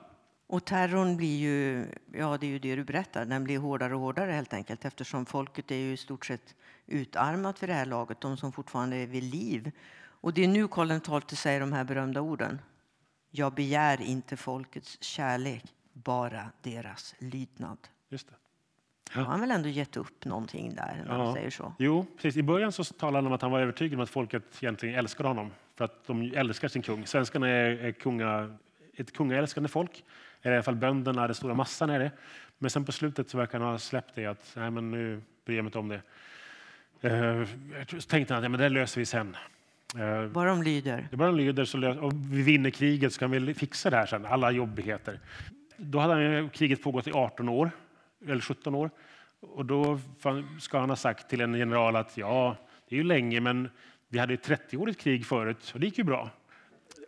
Och terrorn blir ju, ja det är ju det du berättar, den blir hårdare och hårdare helt enkelt eftersom folket är ju i stort sett utarmat vid det här laget, de som fortfarande är vid liv. Och det är nu Karl XII säger de här berömda orden. Jag begär inte folkets kärlek, bara deras lydnad. Just det. Har han väl ändå gett upp någonting där när han säger så? Jo, precis. I början så talade han om att han var övertygad om att folket egentligen älskade honom för att de älskar sin kung. Svenskarna är, kunga, ett kungaälskande folk. I alla fall bönderna, den stora massan är det. Men sen på slutet så verkar han ha släppt det att nej, men nu bryr jag mig inte om det. Eh, så tänkte att ja, men det löser vi sen. Eh, Bara de lyder. bara lyder så lö- och vi vinner kriget så kan vi fixa det här sen, alla jobbigheter. Då hade kriget pågått i 18 år, eller 17 år. Och då ska han ha sagt till en general att ja, det är ju länge, men vi hade ett 30-årigt krig förut och det gick ju bra.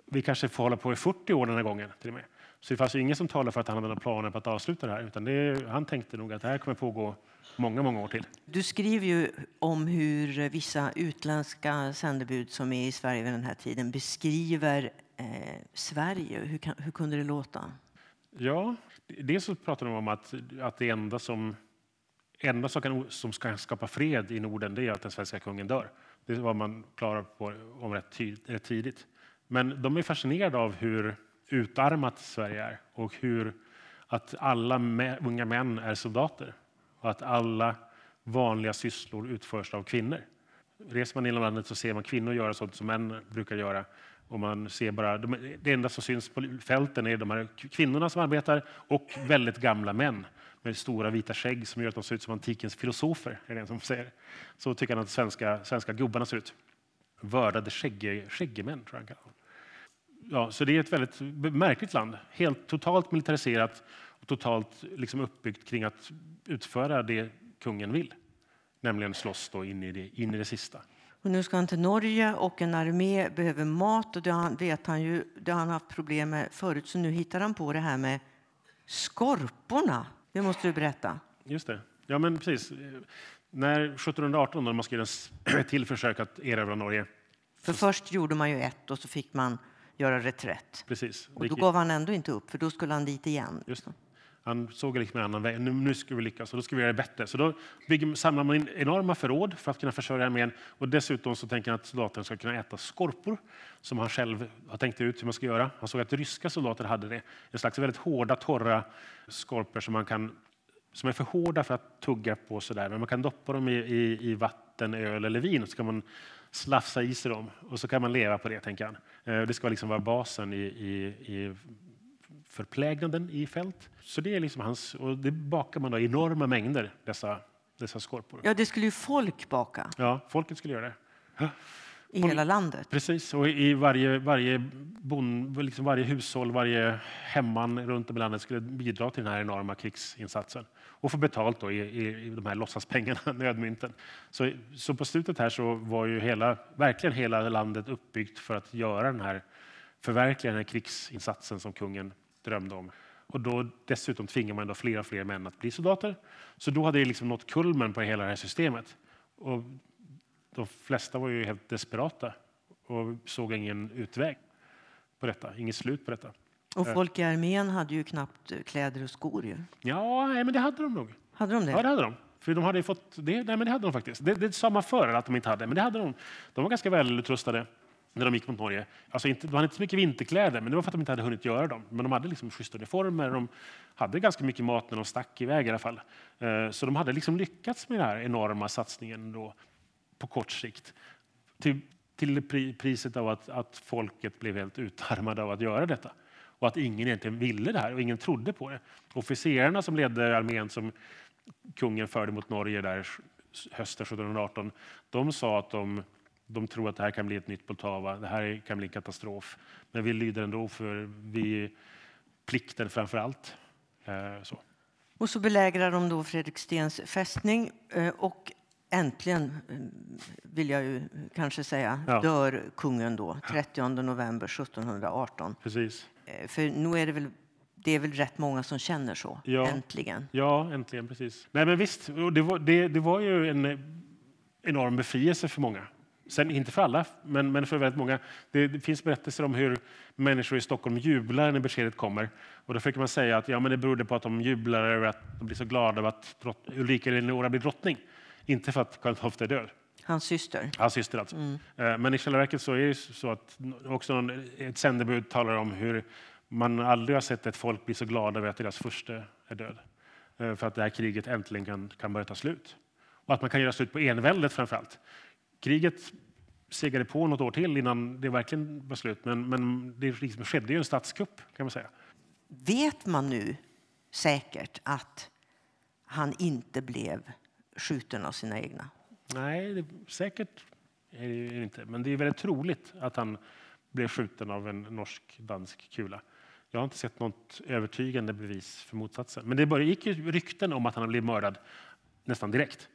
Vi kanske får hålla på i 40 år den här gången till och med. Så det fanns ju ingen som talade för att han hade några planer på att avsluta det här, utan det, han tänkte nog att det här kommer pågå många, många år till. Du skriver ju om hur vissa utländska sändebud som är i Sverige vid den här tiden beskriver eh, Sverige. Hur, kan, hur kunde det låta? Ja, dels så pratar de om att, att det enda som, enda som, kan, som ska skapa fred i Norden det är att den svenska kungen dör. Det var man klar på om rätt, ty, rätt tidigt. Men de är fascinerade av hur utarmat Sverige är och hur att alla unga män är soldater och att alla vanliga sysslor utförs av kvinnor. Reser man inom landet så ser man kvinnor göra sånt som män brukar göra. Och man ser bara, de, det enda som syns på fälten är de här kvinnorna som arbetar och väldigt gamla män med stora vita skägg som gör att de ser ut som antikens filosofer. Är det en som säger. Så tycker han att svenska, svenska gubbarna ser ut. Vördade skägge, skäggemän, tror jag han kallar dem. Ja, så det är ett väldigt märkligt land. Helt totalt militariserat och totalt liksom uppbyggt kring att utföra det kungen vill. Nämligen slåss då in i det, in i det sista. Och nu ska han till Norge och en armé behöver mat och det han- vet han ju, det har han haft problem med förut så nu hittar han på det här med skorporna. Det måste du berätta. Just det. Ja, men precis. När 1718 när man ska göra ett till försök att erövra Norge. För först gjorde man ju ett och så fick man göra reträtt. Precis. Och då gav han ändå inte upp för då skulle han dit igen. Just det. Han såg liksom en annan väg. Nu, nu ska vi lyckas och då ska vi göra det bättre. Så då bygger, samlar man in enorma förråd för att kunna försörja armén. Och dessutom så tänker han att soldaterna ska kunna äta skorpor som han själv har tänkt ut hur man ska göra. Han såg att ryska soldater hade det. En slags väldigt hårda, torra skorpor som man kan som är för hårda för att tugga på sådär. Men man kan doppa dem i, i, i vatten, öl eller vin och så kan man slafsa i sig dem och så kan man leva på det, tänker han. Eh, det ska liksom vara basen i, i, i förplägnaden i fält. Så det är liksom hans, och det bakar man då i enorma mängder, dessa, dessa skorpor. Ja, det skulle ju folk baka. Ja, folket skulle göra det. I hela landet. Precis, och i varje, varje, bon, liksom varje hushåll, varje hemman runt om i landet skulle bidra till den här enorma krigsinsatsen och få betalt då i, i, i de här låtsaspengarna, nödmynten. Så, så på slutet här så var ju hela, verkligen hela landet uppbyggt för att göra den här, förverkliga den här krigsinsatsen som kungen drömde om. Och då dessutom tvingar man då fler och fler män att bli soldater. Så då hade det liksom nått kulmen på hela det här systemet. Och de flesta var ju helt desperata och såg ingen utväg på detta, inget slut på detta. Och folk i armén hade ju knappt kläder och skor. Ju. Ja, nej, men det hade de nog. Hade de det? Ja, det hade de. För de hade fått det. Nej, men det hade de faktiskt. Det, det sa man förr att de inte hade, men det hade de. De var ganska välutrustade när de gick mot Norge. Alltså inte, de hade inte så mycket vinterkläder, men det var för att de inte hade hunnit göra dem. Men de hade liksom schyssta uniformer, de hade ganska mycket mat när de stack iväg i alla fall. Eh, så de hade liksom lyckats med den här enorma satsningen då, på kort sikt. Till, till priset av att, att folket blev helt utarmade av att göra detta. Och att ingen egentligen ville det här och ingen trodde på det. Officerarna som ledde armén som kungen förde mot Norge där hösten 1718, de sa att de de tror att det här kan bli ett nytt Poltava, det här kan bli en katastrof. Men vi lyder ändå för vi plikten framför allt. Eh, så. Och så belägrar de då Fredrikstens fästning eh, och äntligen, eh, vill jag ju kanske säga, ja. dör kungen då, 30 november 1718. Precis. För nu är det väl det är väl rätt många som känner så, ja. äntligen. Ja, äntligen, precis. Nej, men visst, det var, det, det var ju en enorm befrielse för många. Sen inte för alla, men, men för väldigt många. Det, det, finns berättelser om hur människor i Stockholm jublar när beskedet kommer. Och då försöker man säga att ja, men det berodde på att de jublar över att de blir så glada över att drott, Ulrika Eleonora blir drottning. Inte för att Karl XII är död. Hans syster. Hans syster alltså. Mm. Eh, men i själva verket så är det så att också ett sändebud talar om hur man aldrig har sett ett folk bli så glada över att deras första är död. Eh, för att det här kriget äntligen kan, kan börja ta slut. Och att man kan göra slut på enväldet framför allt. Kriget segade på något år till innan det verkligen var slut. Men, men det liksom skedde ju en statskupp kan man säga. Vet man nu säkert att han inte blev skjuten av sina egna? Nej, det, säkert är det inte. Men det är väldigt troligt att han blev skjuten av en norsk-dansk kula. Jag har inte sett något övertygande bevis för motsatsen. Men det gick ju rykten om att han blev mördad nästan direkt.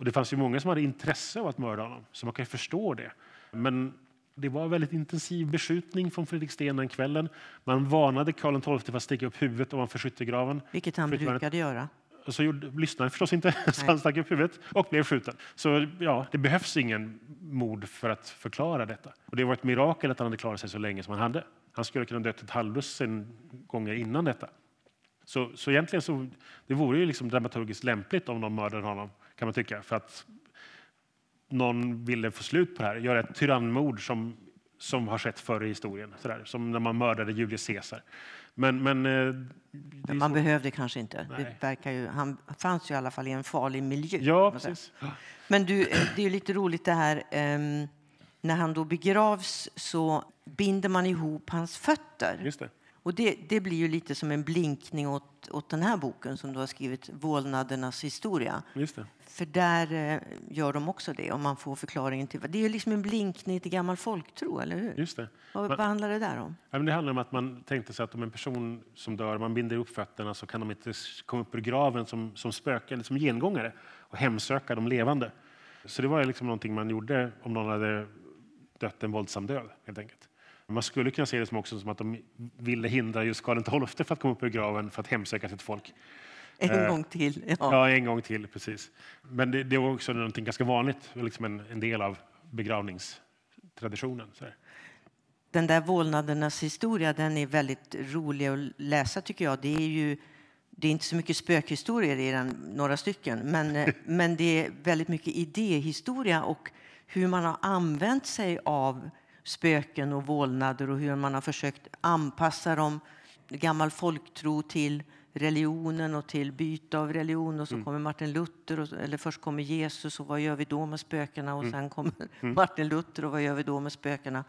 Och det fanns ju många som hade intresse av att mörda honom, så man kan förstå det. Men det var väldigt intensiv beskjutning från Fredriksten den kvällen. Man varnade Karl XII för att sticka upp huvudet ovanför skyttegraven. Vilket han brukade göra. Och så gjorde, lyssnade förstås inte, så han stack upp huvudet och blev skjuten. Så ja, det behövs ingen mord för att förklara detta. Och det var ett mirakel att han hade klarat sig så länge som han hade. Han skulle kunna dött ett halvdussin gånger innan detta. Så, så egentligen så, det vore ju liksom dramaturgiskt lämpligt om de mördade honom kan man tycka, för att någon ville få slut på det här, göra ett tyrannmord som, som har skett förr i historien, sådär, som när man mördade Julius Caesar. Men, men, eh, man så... behövde kanske inte. Det verkar ju, han fanns ju i alla fall i en farlig miljö. Ja, precis. Men du, eh, det är lite roligt det här. Um, när han då begravs så binder man ihop hans fötter. Just det. Och det, det, blir ju lite som en blinkning åt, åt den här boken som du har skrivit, Vålnadernas historia. Just det. För där eh, gör de också det, om man får förklaringen till Det är liksom en blinkning till gammal folktro, eller hur? Just det. Vad, man, vad handlar det där om? Ja, men det handlar om att man tänkte sig att om en person som dör, man binder upp fötterna så kan de inte komma upp ur graven som, som spöken, som gengångare och hemsöka de levande. Så det var liksom någonting man gjorde om någon hade dött en våldsam död, helt enkelt. Man skulle kunna se det som också som att de ville hindra just Karl XII för att komma upp ur graven för att hemsöka sitt folk. En eh, gång till. Ja. ja. en gång till, precis. Men det, det var också någonting ganska vanligt, liksom en, en del av begravningstraditionen. Så Den där vålnadernas historia, den är väldigt rolig att läsa tycker jag. Det är ju det är inte så mycket spökhistorier i den, några stycken, men, eh, men det är väldigt mycket idéhistoria och hur man har använt sig av spöken och vålnader och hur man har försökt anpassa dem, gammal folktro till religionen och till byte av religion. Och så mm. kommer Martin Luther, och, eller först kommer Jesus och vad gör vi då med spökena? Och mm. sen kommer mm. Martin Luther och vad gör vi då med spökena?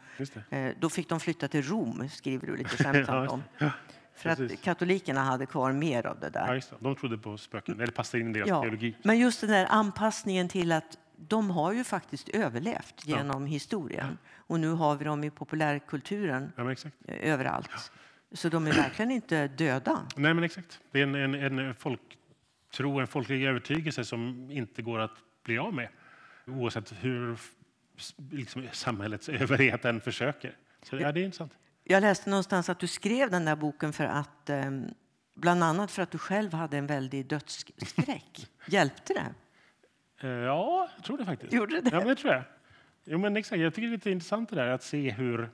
Eh, då fick de flytta till Rom, skriver du lite skämtsamt om. ja, För att katolikerna hade kvar mer av det där. Ja, De trodde på spöken, eller passade in i deras ja. teologi. Men just den där anpassningen till att de har ju faktiskt överlevt genom historien. Och nu har vi dem i populärkulturen Ja, överallt. Så de är verkligen inte döda. Nej, men exakt. Det är en, en, en folktro, en folklig övertygelse som inte går att bli av med oavsett hur liksom, samhällets överhet än försöker. Så ja, det är intressant. Jag läste någonstans att du skrev den där boken för att eh, bland annat för att du själv hade en väldig dödsskräck. Hjälpte det? Eh, Ja, jag tror det faktiskt. Gjorde det? Ja, men det tror jag. Jo, men exakt. Jag tycker det är lite intressant det där att se hur,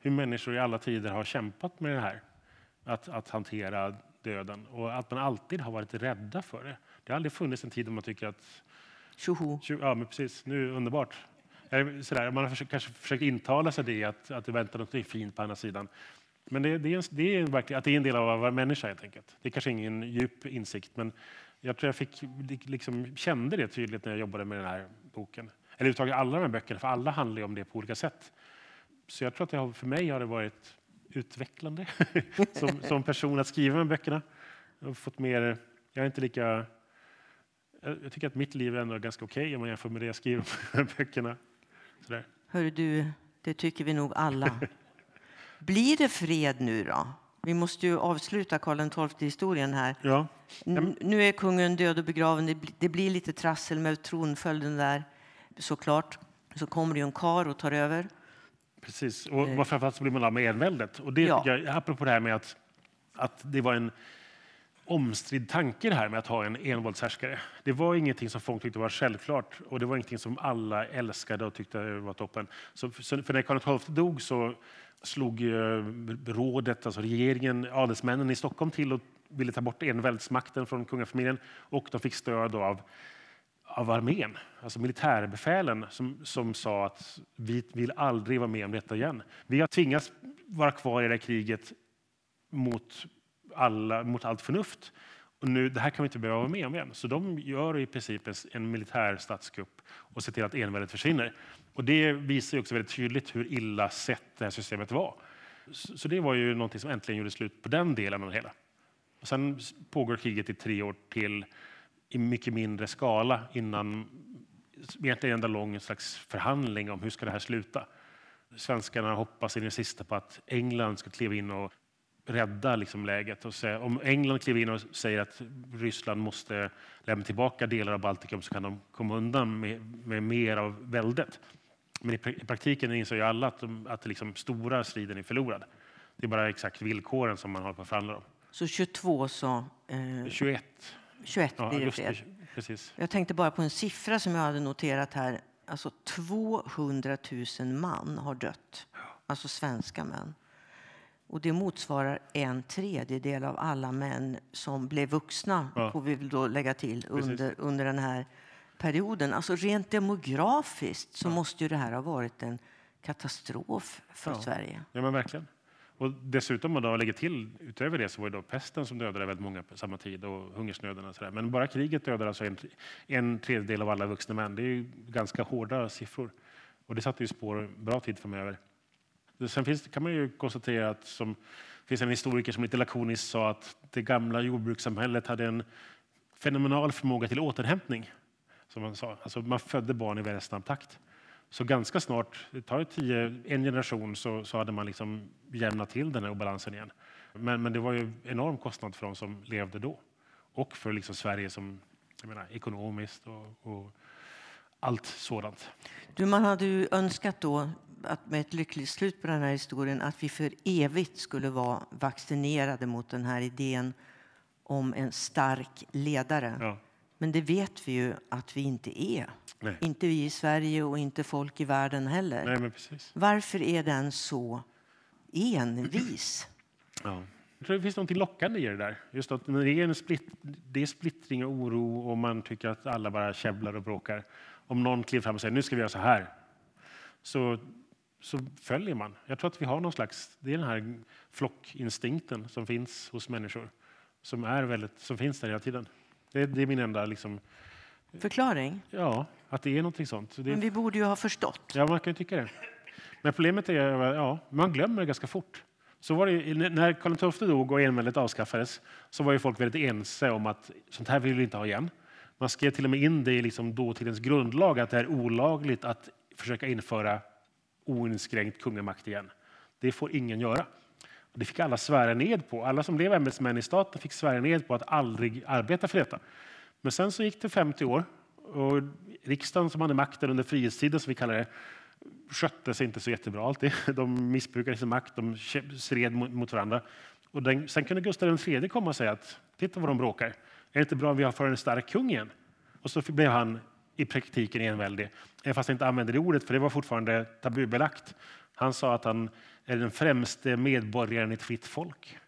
hur människor i alla tider har kämpat med det här. Att, att hantera döden och att man alltid har varit rädda för det. Det har aldrig funnits en tid då man tycker att Tjoho. Ja, men precis. Nu är det underbart. Eller Sådär, man har försökt, kanske försökt intala sig det, att, att det väntar något fint på andra sidan. Men det, det, är, en, det, är verkligen, att det är en del av att vara människa helt enkelt. Det är kanske ingen djup insikt, men jag tror jag fick, liksom, kände det tydligt när jag jobbade med den här boken. Eller överhuvudtaget alla de här böckerna, för alla handlar ju om det på olika sätt. Så jag tror att det har, för mig har det varit utvecklande som, som person att skriva här böckerna. Jag har fått mer, jag är inte lika jag tycker att mitt liv är ändå ganska okej om man jämför med det jag skriver här böckerna. Sådär. Hör du, det tycker vi nog alla. Blir det fred nu då? Vi måste ju avsluta Karl XII-historien här. Ja. Nu är kungen död och begraven. Det bli- Det blir lite trassel med tronföljden där, såklart. Så kommer det ju en kar och tar över. Precis, och eh. framförallt så blir man av med enväldet. Och det Ja. jag, apropå det här med att, att det var en omstridd tanke det här med att ha en envåldshärskare. Det var ingenting som folk tyckte var självklart och det var ingenting som alla älskade och tyckte var toppen. Så, så för när Karl XII dog så slog eh, rådet, alltså regeringen, adelsmännen i Stockholm till och ville ta bort enväldsmakten från kungafamiljen och de fick stöd av av armén, alltså militärbefälen som, som sa att vi vill aldrig vara med om detta igen. Vi har tvingats vara kvar i det här kriget mot, alla, mot allt förnuft. Och nu, det här kan vi inte behöva vara med om igen. Så de gör i princip en, militär statskupp och ser till att enväldet försvinner. Och det visar ju också väldigt tydligt hur illa sett det här systemet var. Så, så det var ju någonting som äntligen gjorde slut på den delen av det hela. Och sen pågår kriget i tre år till i mycket mindre skala innan egentligen en enda lång slags förhandling om hur ska det här sluta. Svenskarna hoppas in i det sista på att England ska kliva in och rädda liksom läget. Och säga, om England kliver in och säger att Ryssland måste lämna tillbaka delar av Baltikum så kan de komma undan med, med mer av väldet. Men i, pra- i praktiken inser ju alla att, de, att liksom stora striden är förlorad. Det är bara exakt villkoren som man håller på att förhandla om. Så 22 så... Eh, 21. 21 Ja, blir det fred. precis. Jag tänkte bara på en siffra som jag hade noterat här. Alltså 200 000 man har dött. Alltså svenska män. Och det motsvarar en tredjedel av alla män som blev vuxna, Ja. får vi då lägga till, under, under den här perioden. Alltså rent demografiskt så måste ju det här ha varit en katastrof för Ja. Sverige. Ja, men verkligen. Och dessutom, om man då lägger till, utöver det, så var det då pesten som dödade väldigt många på samma tid och hungersnöden och sådär. Men bara kriget dödade alltså en, en tredjedel av alla vuxna män. Det är ju ganska hårda siffror. Och det satte ju spår en bra tid framöver. Sen finns, kan man ju konstatera att som, det finns en historiker som lite lakoniskt sa att det gamla jordbrukssamhället hade en fenomenal förmåga till återhämtning. Som man sa. Alltså man födde barn i väldigt snabb takt. Så ganska snart, det tar tio, en generation, så, så hade man liksom jämnat till den här obalansen igen. Men, men det var ju enorm kostnad för de som levde då. Och för liksom Sverige som jag menar, ekonomiskt och, och allt sådant. Du, man hade ju önskat då att med ett lyckligt slut på den här historien att vi för evigt skulle vara vaccinerade mot den här idén om en stark ledare. Ja. Men det vet vi ju att vi inte är. Nej. Inte vi i Sverige och inte folk i världen heller. Nej, men precis. Varför är den så envis? Ja. Jag tror det finns något lockande i det där. Just att när det är, en split, det är splittring och oro och man tycker att alla bara käbblar och bråkar. Om någon kliver fram och säger nu ska vi göra så här. Så, så följer man. Jag tror att vi har någon slags, det är den här flockinstinkten som finns hos människor. Som, är väldigt, som finns där hela tiden. Det, det är min enda, liksom, Förklaring? ja, att det är någonting sånt. Så det, Men vi borde ju ha förstått. Ja, man kan ju tycka det. Men problemet är ja, man glömmer det ganska fort. Så var det, när Karl XII dog och enväldet avskaffades så var ju folk väldigt ense om att sånt här vill vi inte ha igen. Man skrev till och med in det i liksom dåtidens grundlag att det är olagligt att försöka införa oinskränkt kungamakt igen. Det får ingen göra. Det fick alla svära ned på. Alla som blev ämbetsmän i staten fick svära ned på att aldrig arbeta för detta. Men sen så gick det 50 år och riksdagen som hade makten under frihetstiden, som vi kallar det, skötte sig inte så jättebra alltid. De missbrukade sin makt, de stred mot varandra. Och den, sen kunde Gustav III komma och säga att titta vad de bråkar. Är det inte bra om vi har för en stark kung igen? Och så blev han i praktiken enväldig, även fast han inte använde det ordet, för det var fortfarande tabubelagt. Han sa att han är den främste medborgaren i ett fritt folk.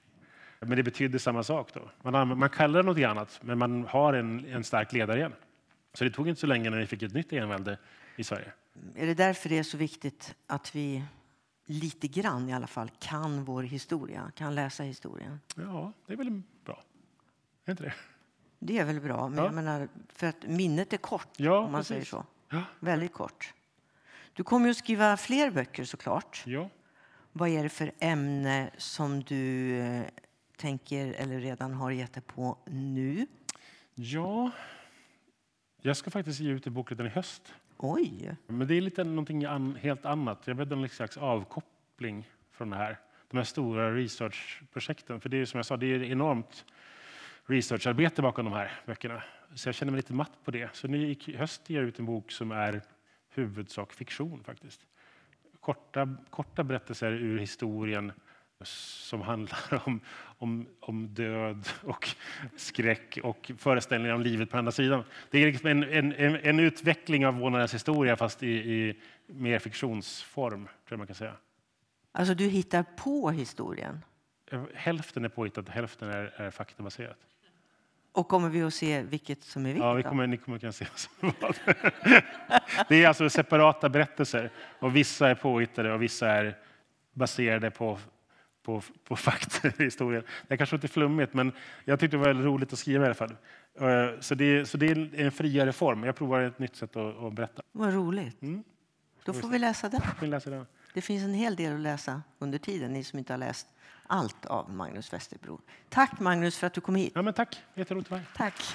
Men det betyder samma sak. Då. Man, man kallar det något annat, men man har en, en stark ledare igen. Så det tog inte så länge när vi fick ett nytt envälde i Sverige. Är det därför det är så viktigt att vi lite grann i alla fall kan vår historia, kan läsa historien? Ja, det är väl bra. Är inte det? Det är väl bra, men ja. jag menar, för att minnet är kort ja, om man precis. säger så. Ja. Väldigt kort. Du kommer ju att skriva fler böcker såklart. Ja. Vad är det för ämne som du eh, tänker eller redan har gett dig på nu? Ja, jag ska faktiskt ge ut en bok redan i höst. Oj! Men det är lite någonting an, helt annat. Jag vet en slags avkoppling från det här. De här stora researchprojekten. För det är som jag sa, det är enormt researcharbete bakom de här böckerna. Så jag känner mig lite matt på det. Så nu i höst ger jag ut en bok som är huvudsak fiktion faktiskt. Korta, korta berättelser ur historien som handlar om, om, om död och skräck och föreställningar om livet på andra sidan. Det är liksom en, en, en utveckling av vår historia fast i, i mer fiktionsform, tror jag man kan säga. Alltså du hittar på historien? Hälften är påhittat, hälften är, är faktabaserat. Och kommer vi att se vilket som är vilket? Ja, vi kommer, ni kommer kunna se vad Det är alltså separata berättelser och vissa är påhittade och vissa är baserade på på, på fakta i historien. Det är kanske inte flummigt, men jag tyckte det var väldigt roligt att skriva i alla fall. Eh, så det, så det är en friare form. Jag provar ett nytt sätt att, att berätta. Vad roligt. Mm. Då får vi läsa den. Vi läsa den. Det finns en hel del att läsa under tiden, ni som inte har läst allt av Magnus Westerbro. Tack Magnus för att du kom hit. Ja, men tack, jätteroligt att vara Tack.